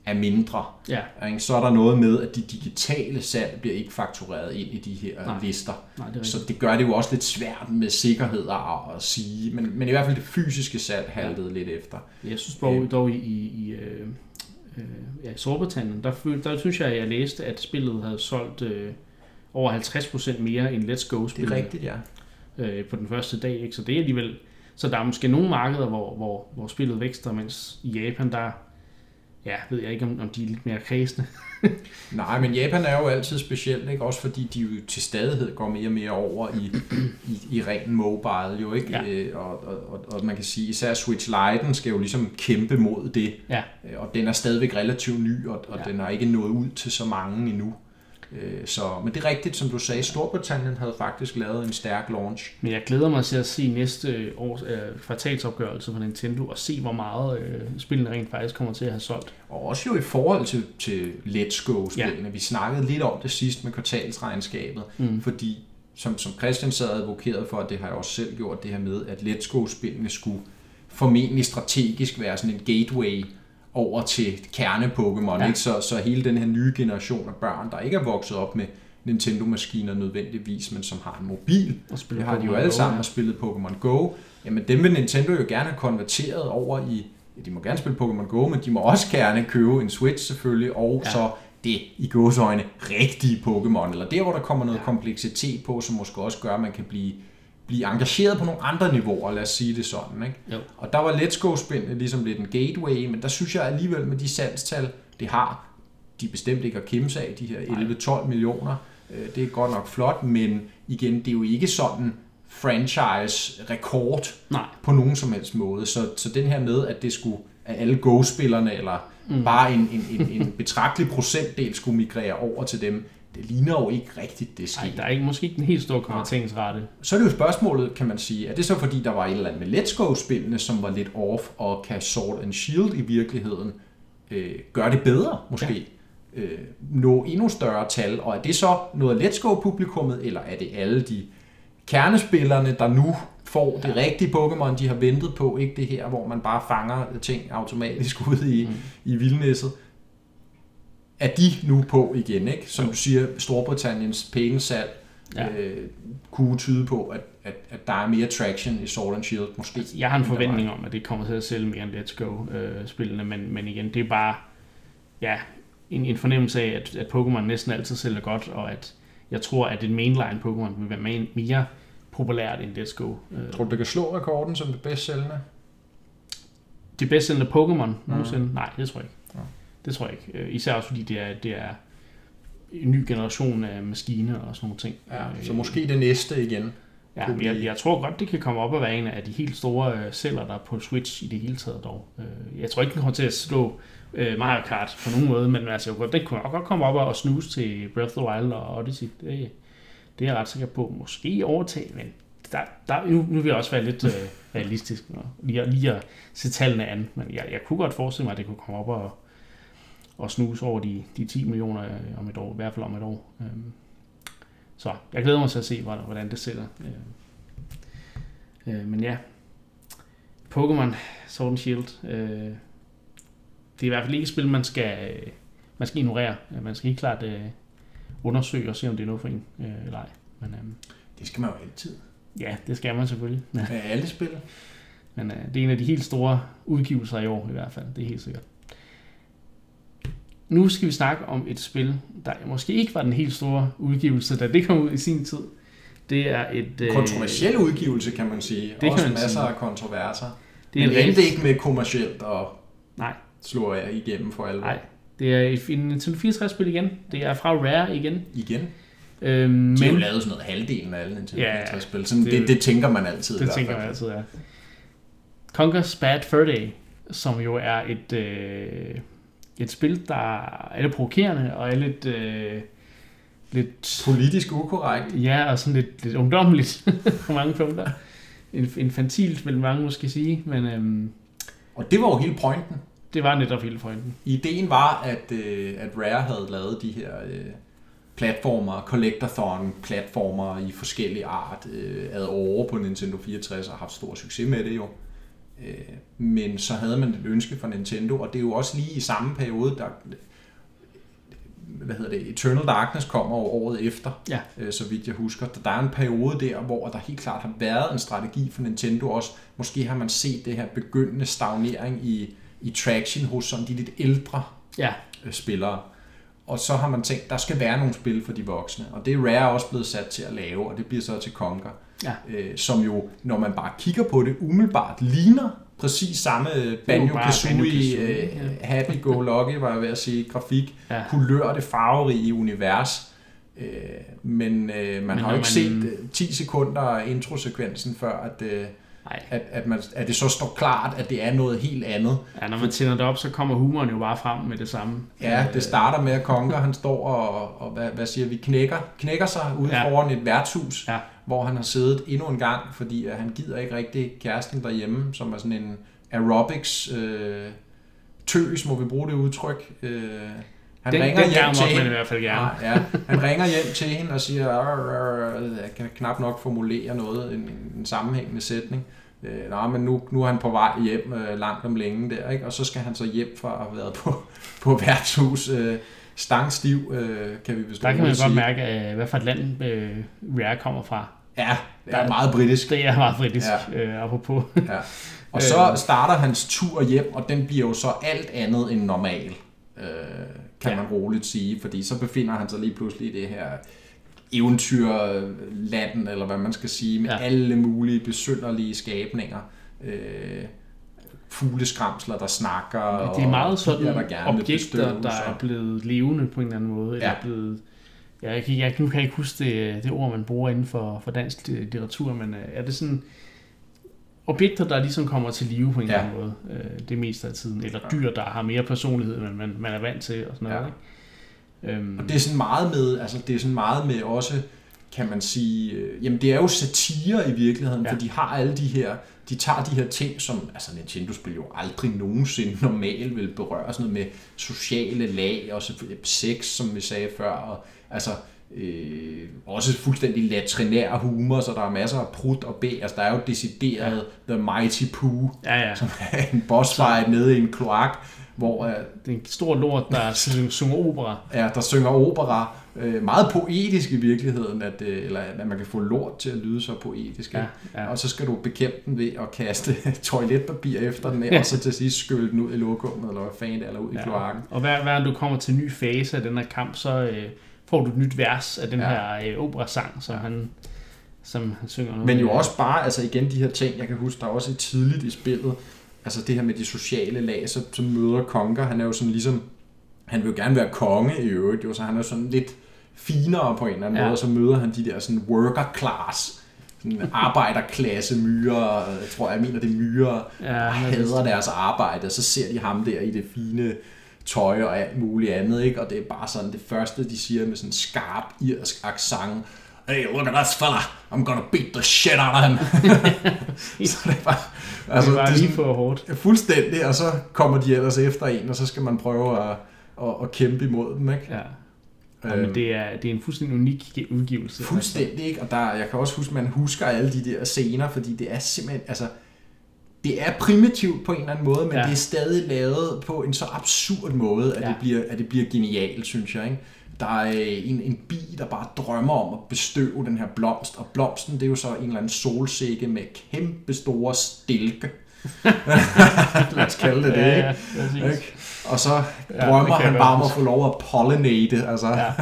er mindre. Ja. Så er der noget med, at de digitale salg bliver ikke faktureret ind i de her Nej. lister. Nej, det så det gør det jo også lidt svært med sikkerhed at, at sige, men, men i hvert fald det fysiske salg haltede ja. lidt efter. Jeg synes dog, øh. dog i, i øh, øh, ja, Storbritannien, der, der synes jeg, at jeg læste, at spillet havde solgt øh, over 50% mere end Let's Go-spillet. Det er rigtigt, ja øh, på den første dag. Ikke? Så det er alligevel... Så der er måske nogle markeder, hvor, hvor, hvor spillet vækster, mens i Japan, der ja, ved jeg ikke, om, om de er lidt mere kredsende. Nej, men Japan er jo altid specielt, ikke? også fordi de jo til stadighed går mere og mere over i, i, i ren mobile, jo ikke? Ja. Øh, og, og, og, og man kan sige, især Switch Lite skal jo ligesom kæmpe mod det, ja. Øh, og den er stadigvæk relativt ny, og, og ja. den har ikke nået ud til så mange endnu. Øh, så, men det er rigtigt, som du sagde, Storbritannien havde faktisk lavet en stærk launch. Men jeg glæder mig til at se næste års øh, kvartalsopgørelse fra Nintendo og se, hvor meget øh, spillene rent faktisk kommer til at have solgt. Og også jo i forhold til, til Let's Go-spillene. Ja. Vi snakkede lidt om det sidst med kvartalsregnskabet, mm. fordi som, som Christian sad advokeret for, og det har jeg også selv gjort, det her med, at Let's Go-spillene skulle formentlig strategisk være sådan en gateway over til kerne-Pokémon. Ja. Ikke? Så, så hele den her nye generation af børn, der ikke er vokset op med Nintendo-maskiner nødvendigvis, men som har en mobil, det har de jo alle sammen ja. spillet Pokémon Go, jamen dem vil Nintendo jo gerne have konverteret over i, ja, de må gerne spille Pokémon Go, men de må også gerne købe en Switch selvfølgelig, og ja. så det i gåsøjne rigtige Pokémon, eller der hvor der kommer noget ja. kompleksitet på, som måske også gør, at man kan blive blive engageret på nogle andre niveauer, lad os sige det sådan. Ikke? Jo. Og der var Let's Go-spillene ligesom lidt en gateway, men der synes jeg alligevel med de salgstal, det har, de bestemt ikke har kimse af, de her 11-12 millioner. Øh, det er godt nok flot, men igen, det er jo ikke sådan franchise-rekord Nej. på nogen som helst måde. Så, så den her med, at det skulle at alle Go-spillerne, eller mm. bare en, en, en, en betragtelig procentdel skulle migrere over til dem, det ligner jo ikke rigtigt, det sker. Nej, der er ikke, måske ikke den helt store konverteringsrate. Så er det jo spørgsmålet, kan man sige, er det så fordi, der var et eller andet med Let's Go-spillene, som var lidt off, og kan Sword and Shield i virkeligheden øh, gøre det bedre, måske? Ja. Øh, nå endnu større tal, og er det så noget af Let's Go-publikummet, eller er det alle de kernespillerne, der nu får det rigtige Pokémon, de har ventet på, ikke det her, hvor man bare fanger ting automatisk ud i, mm. i vildnæsset. Er de nu på igen, ikke? Som du siger, Storbritanniens pæne salg ja. øh, kunne tyde på, at, at, at der er mere traction i Sword and Shield, måske. Altså, jeg har en forventning om, at det kommer til at sælge mere end Let's Go-spillene, øh, men, men igen, det er bare ja, en, en fornemmelse af, at, at Pokémon næsten altid sælger godt, og at jeg tror, at et mainline Pokémon vil være mere populært end Let's Go. Øh. Tror du, det kan slå rekorden som det bedst sælgende? Det bedst sælgende Pokémon nogensinde? Mm. Nej, det tror jeg ikke. Det tror jeg ikke. Øh, især også fordi det er, det er en ny generation af maskiner og sådan nogle ting. Ja, øh, så måske det næste igen. Ja, men jeg, jeg tror godt, det kan komme op og være en af de helt store øh, sælger, der er på Switch i det hele taget dog. Jeg tror ikke, den kommer til at slå Mario Kart på nogen måde, men altså, den kunne godt komme op og snuse til Breath of the Wild og Odyssey. Det, det er jeg ret sikker på. Måske overtage, men der, der, nu, nu vil jeg også være lidt øh, realistisk og lige, lige at se tallene an. Men jeg, jeg kunne godt forestille mig, at det kunne komme op og, og snuse over de, de 10 millioner øh, om et år, i hvert fald om et år. Øhm, så jeg glæder mig til at se, hvordan det sætter. Øh, øh, men ja, Pokémon Sword and Shield, det er i hvert fald ikke et spil, man skal, man skal ignorere. Man skal helt klart undersøge og se, om det er noget for en eller ej. Men, øh, det skal man jo altid. Ja, det skal man selvfølgelig. Med alle spil. Men øh, det er en af de helt store udgivelser i år i hvert fald, det er helt sikkert. Nu skal vi snakke om et spil, der måske ikke var den helt store udgivelse, da det kom ud i sin tid. Det er et... Øh, Kontroversiel udgivelse, kan man sige. Det Også kan man masser sige. af kontroverser. Det er Men endte ikke med kommercielt og Nej. slå jeg igennem for alvor. Nej, det er en Nintendo 64-spil igen. Det er fra Rare igen. Igen? Øhm, de har jo lavet sådan noget halvdelen af alle Nintendo ja, 64-spil. Sådan, det, det, det tænker man altid. Det tænker man altid, ja. Conker's Bad Fur Day, som jo er et, øh, et spil, der er lidt provokerende og er lidt... Øh, lidt Politisk ukorrekt. Ja, og sådan lidt, lidt ungdommeligt på mange punkter. Infantilt, vil mange måske sige, men... Øhm, og det var jo hele pointen. Det var netop hele pointen. Ideen var, at, øh, at Rare havde lavet de her øh, platformer, collectathon platformer i forskellige art, øh, ad over på Nintendo 64 og haft stor succes med det jo. Øh, men så havde man et ønske fra Nintendo, og det er jo også lige i samme periode, der hvad hedder det, Eternal Darkness kommer jo året efter, ja. øh, så vidt jeg husker. Der er en periode der, hvor der helt klart har været en strategi for Nintendo også. Måske har man set det her begyndende stagnering i i traction hos sådan de lidt ældre ja. Øh, spillere. Og så har man tænkt, der skal være nogle spil for de voksne. Og det er Rare også blevet sat til at lave, og det bliver så til Conker. Ja. Øh, som jo, når man bare kigger på det, umiddelbart ligner præcis samme Banjo-Kazooie, øh, happy-go-lucky, var jeg ved at sige, grafik, ja. kulør, det farverige univers. Øh, men øh, man men har jo ikke man... set 10 øh, sekunder introsekvensen før, at... Øh, Nej. At, at, man, at det så står klart, at det er noget helt andet. Ja, når man tænder det op, så kommer humoren jo bare frem med det samme. Ja, det starter med, at Konker han står og, og hvad, hvad siger vi, knækker, knækker sig ude ja. foran et værtshus, ja. hvor han har siddet endnu en gang, fordi at han gider ikke rigtig kæresten derhjemme, som er sådan en aerobics øh, tøs, må vi bruge det udtryk. Øh, han den, ringer den hjem til hende. i hvert fald gerne. Ja, ja. Han ringer hjem til hende og siger, jeg kan knap nok formulere noget, en, en sammenhængende sætning. Øh, Nå, men nu, nu er han på vej hjem øh, langt om længe der, ikke? og så skal han så hjem fra at have været på, på værtshus. Øh, stangstiv, øh, kan vi bestå. Der kan man godt mærke, øh, hvad for et land øh, Rare kommer fra. Ja, det er meget britisk. Det er meget britisk, ja. øh, apropos. Ja. Og så starter hans tur hjem, og den bliver jo så alt andet end normal. Øh, kan ja. man roligt sige, fordi så befinder han sig lige pludselig i det her eventyrland, eller hvad man skal sige, med ja. alle mulige besynderlige skabninger. Øh, fugleskramsler, der snakker. Det er meget sådan piger, der gerne objekter, der er blevet levende på en eller anden måde. Eller Ja. er blevet, ja, jeg, jeg, nu kan jeg ikke huske det, det ord, man bruger inden for, for dansk litteratur, men øh, er det sådan objekter, der ligesom kommer til live på en Ja. eller anden måde, øh, det meste af tiden, eller dyr, der har mere personlighed, end man, man er vant til, og sådan noget. Ja. Ikke? Øhm, Og det er sådan meget med, altså det er sådan meget med også, kan man sige, øh, jamen det er jo satire i virkeligheden, Ja. for de har alle de her, de tager de her ting, som altså Nintendo-spil jo aldrig nogensinde normalt vil berøre, sådan noget med sociale lag, og selvfølgelig sex, som vi sagde før, og altså øh, også fuldstændig latrinær humor, så der er masser af prut og bæ, altså der er jo decideret ja. The Mighty Pooh, ja, ja. som er en boss fight nede i en kloak, hvor øh, Det er en stor lort, der synger, synger opera. ja, der synger opera. Øh, meget poetisk i virkeligheden, at, øh, eller at man kan få lort til at lyde så poetisk. Ja, ja. Og så skal du bekæmpe den ved at kaste toiletpapir efter den, Ja. og så til sidst skylle den ud i lokummet, eller hvad fanden er, eller ud i kloakken. Og hver, hver du kommer til en ny fase af den her kamp, så øh, får du et nyt vers af den Ja. her øh, operasang, som han, som han synger. noget Men jo også bare, altså igen de her ting, jeg kan huske, der er også tidligt i spillet, altså det her med de sociale lag, så, så møder Konker, han er jo sådan ligesom, han vil jo gerne være konge i øvrigt, jo, så han er sådan lidt finere på en eller anden Ja. måde, og så møder han de der sådan worker class, sådan arbejderklasse myrer, jeg tror, jeg mener det er myrer, Ja, og er hader deres arbejde, og så ser de ham der i det fine tøj og alt muligt andet, ikke? og det er bare sådan det første, de siger med sådan skarp irsk accent, Hey, look at this fella. I'm gonna beat the shit out of him. så det er bare, altså, det var det lige for hårdt. fuldstændig, og så kommer de ellers efter en, og så skal man prøve at, at, at kæmpe imod dem. Ikke? Ja. Ja, Øhm, men det er, det er en fuldstændig unik udgivelse. Fuldstændig, ikke? Og der, jeg kan også huske, at man husker alle de der scener, fordi det er simpelthen, altså, det er primitivt på en eller anden måde, men Ja. ja. det er stadig lavet på en så absurd måde, at, Ja. ja. det, bliver, at det bliver genialt, synes jeg. Ikke? Der er øh, en, en bi, der bare drømmer om at bestøve den her blomst, og blomsten, det er jo så en eller anden solsikke med kæmpe store stilke. Lad os kalde det det, Ja, ikke? ja, ikke? Og så Ja, drømmer kan han bare om at få lov at pollinate, altså. Ja.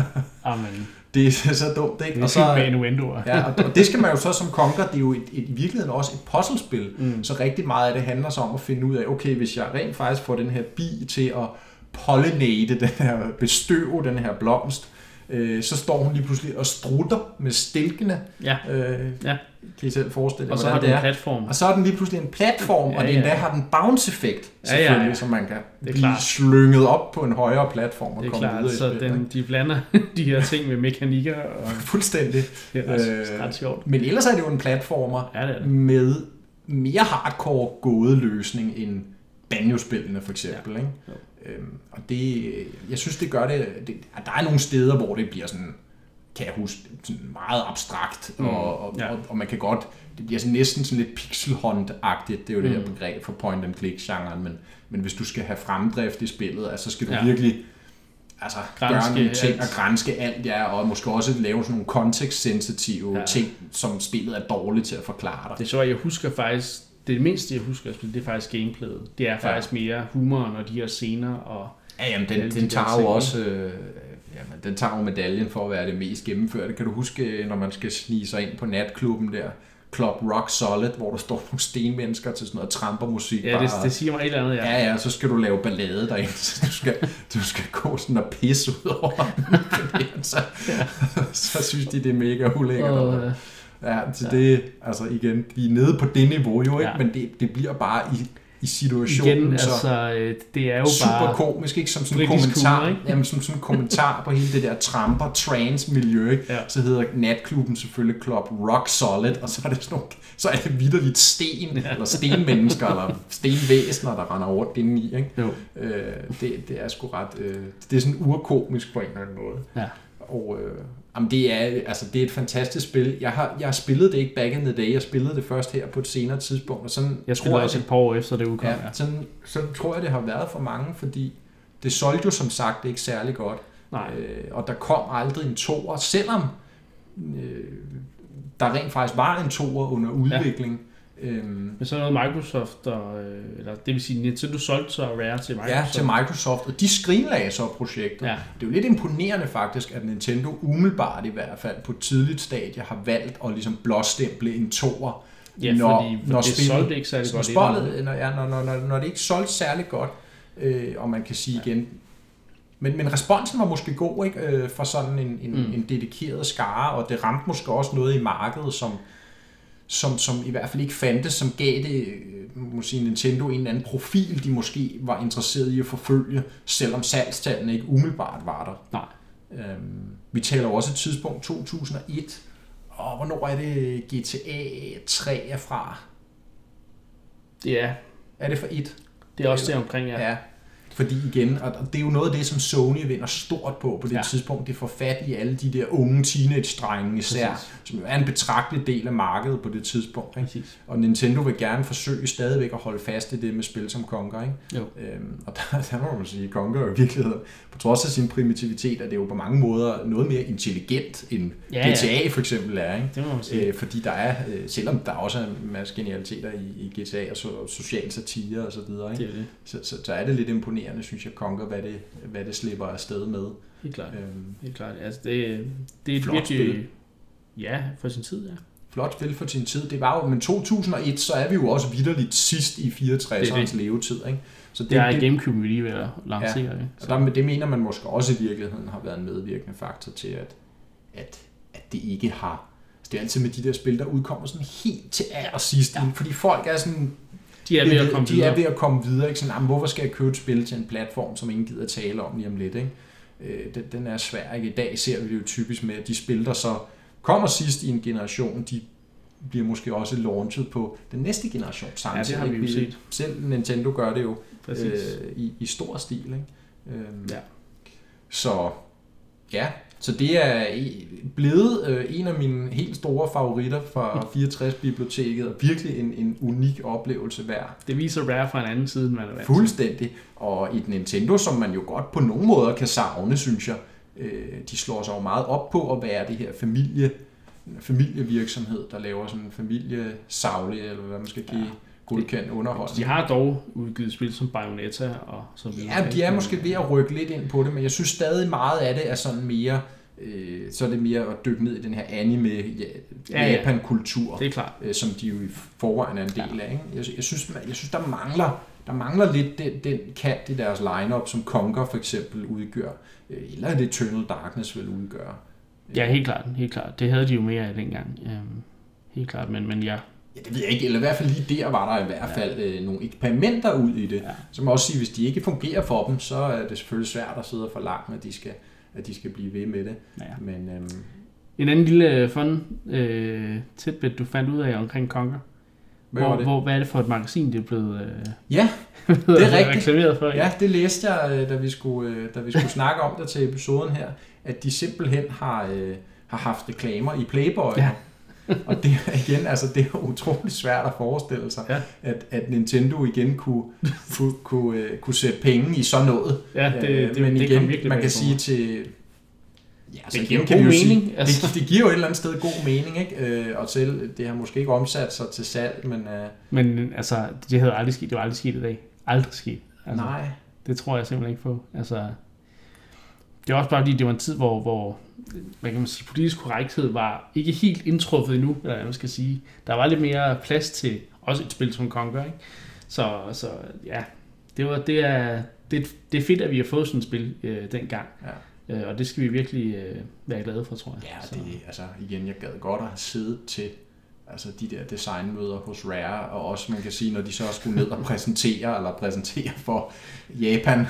Amen. Det er så dumt, ikke? Det er Og så, med. Ja, og, det skal man jo så som konker, det er jo et, et, i virkeligheden også et puzzlespil, mm. så rigtig meget af det handler så om at finde ud af, okay, hvis jeg rent faktisk får den her bi til at pollinate, den her, bestøve den her blomst, øh, så står hun lige pludselig og strutter med stilkene. Ja. Øh, Ja. Kan I selv forestille jer, Og så har det en platform. Og så er den lige pludselig en platform, Ja, og det ja. endda har den bounce-effekt, Ja, ja, selvfølgelig, ja. så man kan er blive klart. slynget op på en højere platform og Det er komme klart, videre i så den, de blander de her ting med mekanikker, og Fuldstændig. det er ret, Øh, ret sjovt. Men ellers er det jo en platformer Ja, det det. med mere hardcore gådeløsning end banjo-spillene for eksempel. Ja. Ikke? Øhm, og det, jeg synes, det gør det, det... at Der er nogle steder, hvor det bliver sådan, kan jeg huske, sådan meget abstrakt, Mm, og, og, ja. og, og man kan godt... Det bliver sådan næsten sådan lidt pixel agtigt det er jo det her Mm. begreb for point-and-click-genren, men, men hvis du skal have fremdrift i spillet, altså, så skal du Ja. virkelig altså, Granske gøre nogle ting alt. og grænske alt, ja, og måske også lave sådan nogle kontekstsensitive ja. ting, som spillet er dårligt til at forklare dig. Det er så, jeg husker faktisk, det mindste jeg husker at spille, det er faktisk gameplayet. Det er faktisk mere humoren og de her scener, og Ja, jamen, den, de den der tager jo også øh, jamen, den tager jo medaljen for at være det mest gennemførte. Kan du huske, når man skal snige sig ind på natklubben der, Club Rock Solid, hvor der står nogle stenmennesker til sådan noget trampermusik. ja, det, det siger mig et eller andet, ja. Ja, ja, så skal du lave ballade derinde, så du skal, du skal gå sådan og pisse ud over så, så synes de, det er mega ulækkert. Og, Og, øh, ja, det, altså igen, vi er nede på det niveau jo, ikke? Ja. men det, det bliver bare i, i situationen, igen, så altså, øh, det er jo super bare... komisk, ikke? Som sådan en kommentar, humor, ikke? jamen, som sådan en kommentar på hele det der tramper trance miljø, ikke? Ja. Så hedder natklubben selvfølgelig Club Rock Solid, og så er det sådan nogle, så er det vidderligt sten, Ja. eller stenmennesker, eller stenvæsener, der render rundt inde i, ikke? Jo. Øh, det, det er sgu ret, øh, det er sådan urkomisk på en eller anden måde. Ja. Og øh, jamen det, er, altså, det er et fantastisk spil. Jeg har, jeg har spillet det ikke back in the day, jeg spillede det først her på et senere tidspunkt, og sådan Jeg tror også et par år efter det udkom. Ja, Ja. sådan, sådan tror jeg, det har været for mange, fordi det solgte jo som sagt ikke særlig godt. Nej. Øh, og der kom aldrig en toer, selvom øh, der rent faktisk var en toer under udvikling. Ja. Øhm, Men så er noget Microsoft, og, øh, eller det vil sige, Nintendo solgte så Rare til Microsoft. ja, til Microsoft, og de skrinlagde så projektet. Ja. Det er jo lidt imponerende faktisk, at Nintendo umiddelbart i hvert fald på et tidligt stadie har valgt at ligesom blåstemple en toer Ja, når, fordi når det spillet- solgte ikke særlig godt. spillet, når, ja, når, når, når, når det ikke solgte særlig godt, øh, og man kan sige Ja. igen, men, men responsen var måske god ikke øh, fra sådan en, en, mm. en dedikeret skare, og det ramte måske også noget i markedet, som, som, som i hvert fald ikke fandtes, som gav det øh, må sige, Nintendo en eller anden profil, de måske var interesseret i at forfølge, selvom salgstallene ikke umiddelbart var der. Nej. Øhm, vi taler også et tidspunkt 2001, og hvornår er det GTA 3 er fra? Ja, Er det for et? det er også det omkring, ja. Ja. Fordi igen, og det er jo noget af det, som Sony vinder stort på på det Ja. ja. tidspunkt. Det får fat i alle de der unge teenage-drenge især, Præcis. som jo er en betragtelig del af markedet på det tidspunkt. Ikke? Præcis. Og Nintendo vil gerne forsøge stadigvæk at holde fast i det med spil som Conker. Ikke? Jo. Øhm, og der, der må man sige, at Conker er i virkeligheden, på trods af sin primitivitet, er det jo på mange måder noget mere intelligent, end Ja, ja. GTA for eksempel er. Ikke? Det må man sige. Øh, fordi der er, øh, selvom der også er en masse genialiteter i, i GTA og so, social satire og så videre, ikke? Det er det. Så, så, så er det lidt imponerende, synes jeg, Conker, hvad det, hvad det slipper afsted med. Helt klart. Øhm, Helt klart. Altså, det, det er et Flot virkelig... spil. Ja, for sin tid, ja. flot spil for sin tid. Det var jo, men 2001, så er vi jo også vidderligt sidst i 64'ernes det. levetid. Ikke? Så Det, det er Gamecube, vi lige ved at lancere. Ja. Og der, det mener man måske også i virkeligheden har været en medvirkende faktor til, at, at, at det ikke har... Altså det er altid med de der spil, der udkommer sådan helt til allersidst, ja. fordi folk er sådan... De er ved at komme de videre. er ved at komme videre. Ikke? Sådan, "Jamen, hvorfor skal jeg købe et spil til en platform, som ingen gider tale om lige om lidt? Ikke? Øh, den, den er svær. Ikke? I dag ser vi det jo typisk med, at de spil, der så kommer sidst i en generation, de bliver måske også launchet på den næste generation samtidig. har vi jo set. Selv Nintendo gør det jo Præcis. øh, i, i stor stil. Ikke? Øhm, Ja. Så ja, så det er i- blevet øh, en af mine helt store favoritter fra 64-biblioteket, og virkelig en, en unik oplevelse værd. Det viser Rare fra en anden side, end man er vant. Fuldstændig. Og et Nintendo, som man jo godt på nogle måder kan savne, synes jeg. Øh, de slår sig jo meget op på at være det her familie, familievirksomhed, der laver sådan en familiesavlig, eller hvad man skal give Ja. Ja. godkendt underholdning. De har dog udgivet spil som Bayonetta og så videre. Ja, de er måske ved at rykke lidt ind på det, men jeg synes stadig meget af det er sådan mere, øh, så er det mere at dykke ned i den her anime ja, Ja, ja. Japan-kultur, Det er klart. øh, som de jo i forvejen er en del af. Ikke? Jeg, jeg, synes, jeg synes, der mangler, der mangler lidt den, den kant i deres lineup, som Conker for eksempel udgør, øh, eller det Eternal Darkness vil udgøre. Ja, helt klart. Helt klart. Det havde de jo mere af dengang. Øhm, helt klart, men, men ja. Ja, det ved jeg ikke, eller i hvert fald lige der var der i hvert fald øh, nogle eksperimenter ud i det. Ja. Jeg også sige, hvis de ikke fungerer for dem, så er det selvfølgelig svært at sidde og forlange, at de skal, at de skal blive ved med det. ja. Men øhm, En anden lille fun øh, tidbit, du fandt ud af omkring Conker. hvad Hvor, hvor, hvad er det for et magasin, det er blevet øh, Ja, det er rigtigt. reklameret for? Ja, det læste jeg, øh, da vi skulle, øh, da vi skulle snakke om det til episoden her, at de simpelthen har, øh, har haft reklamer i Playboy. Ja. Og det igen, altså det er utroligt svært at forestille sig, Ja. at, at Nintendo igen kunne, kunne, kunne, øh, kunne sætte penge i sådan noget. Ja, det, Øh, det, Men det igen, virkelig man kan sige til... Ja, altså Det giver igen kan god mening, Sige, altså. det, det giver jo et eller andet sted god mening, ikke? Øh, og selv, det har måske ikke omsat sig til salg, men øh, Men altså, det havde aldrig sket. Det var aldrig sket i dag. Aldrig sket. Altså, nej. Det tror jeg simpelthen ikke på. Altså, det er også bare fordi, det var en tid, hvor, hvor hvad kan man sige, politisk korrekthed var ikke helt indtruffet endnu, eller hvad man skal sige. Der var lidt mere plads til også et spil som Conquer, ikke? Så, så ja, det, var, det, er, det, det er fedt, at vi har fået sådan et spil øh, dengang. Ja. Øh, og det skal vi virkelig øh, være glade for, tror jeg. Ja, Så- det, altså igen, jeg gad godt at have siddet til altså de der designmøder hos Rare, og også man kan sige, når de så skulle ned og præsentere, eller præsentere for Japan,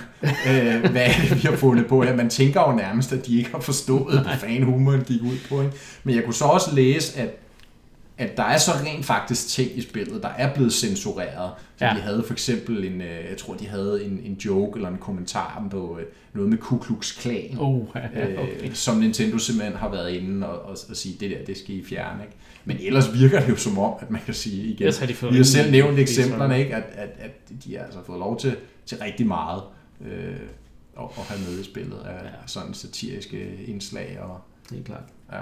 øh, hvad er det, vi har fundet på her. Man tænker jo nærmest, at de ikke har forstået, hvad fanden humoren gik ud på. Ikke? Men jeg kunne så også læse, at at der er så rent faktisk ting i spillet, der er blevet censureret. Så Ja. de havde for eksempel en, øh, jeg tror de havde en, en joke eller en kommentar om på øh, noget med Ku Klux Klan Oh, okay. øh, som Nintendo simpelthen har været inde og, og, og sige, det der, det skal I fjerne. Ikke? Men ellers virker det jo som om, at man kan sige igen, Ellers har de vi har selv nævnt er eksemplerne, ikke? At, at, at de har altså fået lov til, til rigtig meget øh, at, at have med i spillet af Ja. ja. sådan satiriske indslag. Og, Det er klart. ja,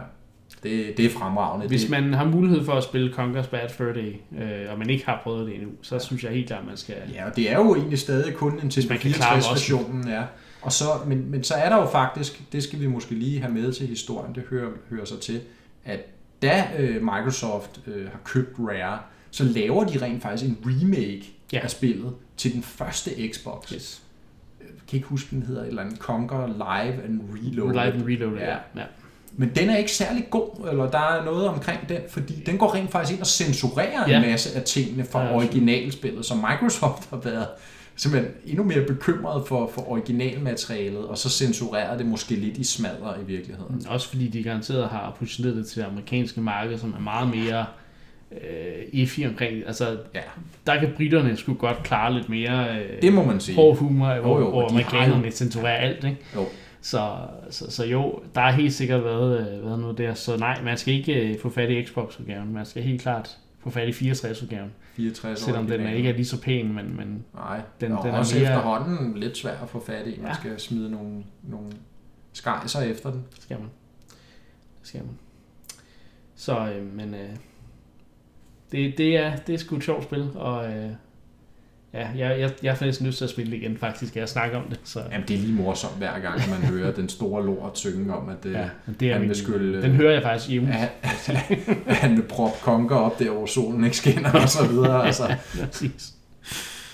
det, det er fremragende. Hvis det, man har mulighed for at spille Conker's Bad Fur Day, øh, og man ikke har prøvet det endnu, så synes jeg helt klart, man skal... Ja, og det er jo egentlig stadig kun en til man kan klare 64-versionen, ja. Og så, men, men så er der jo faktisk, det skal vi måske lige have med til historien, det hører, hører sig til, at da øh, Microsoft øh, har købt Rare, så laver de rent faktisk en remake Ja. af spillet til den første Xbox. Yes. Jeg kan ikke huske, den hedder et eller andet Conquer Live and Reload. Live and Reload, ja. Ja. Men den er ikke særlig god, eller der er noget omkring den, fordi den går rent faktisk ind og censurerer Ja. en masse af tingene fra Ja, ja, originalspillet, så Microsoft har været simpelthen endnu mere bekymret for, for originalmaterialet, og så censurerer det måske lidt i smadre i virkeligheden. Også fordi de garanteret har positioneret det til det amerikanske marked, som er meget mere øh, iffy omkring. Altså, Ja, der kan britterne sgu godt klare lidt mere øh, det må man sige. hård humor, hvor, Jo, jo, hvor har amerikanerne jo- censurerer alt, ikke? Jo. Så, så, så jo, der har helt sikkert været, øh, været noget der. Så nej, man skal ikke øh, få fat i Xbox-udgaven. Man skal helt klart få fat i 64-udgaven. 64 Selvom den er ikke er lige så pæn, men, men Nej, den- den, og den er også mere- efterhånden lidt svær at få fat i. Man ja. skal smide nogle, nogle skejser efter den. det skal man. Det skal man. Så, øh, men øh, det, det, er, det er sgu et sjovt spil, og øh, ja, jeg, jeg, jeg får næsten lyst til at spille det igen, faktisk, jeg snakker om det. Så, Jamen, det er lige morsomt hver gang, man hører den store lort synge om, at det, ja, ja. men det er han min, vil skylle- den hører jeg faktisk hjemme. at, at han vil proppe konker op der, hvor solen ikke skinner og så videre. Altså, Præcis.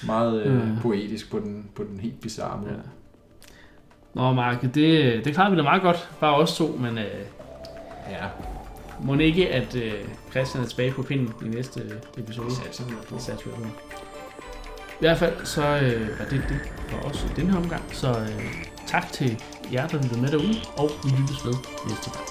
meget øh, Mm. poetisk på den, på den helt bizarre måde. Ja. Nå, Mark, det, det klarer vi da meget godt, bare os to, men øh, Ja, må ikke, at øh, Christian er tilbage på pinden i næste øh, episode. det satser vi på. Det satser vi på. I hvert fald så øh, var det det for os i denne omgang. Så øh, tak til jer, der lyttede med derude, og vi lyttes ved næste gang.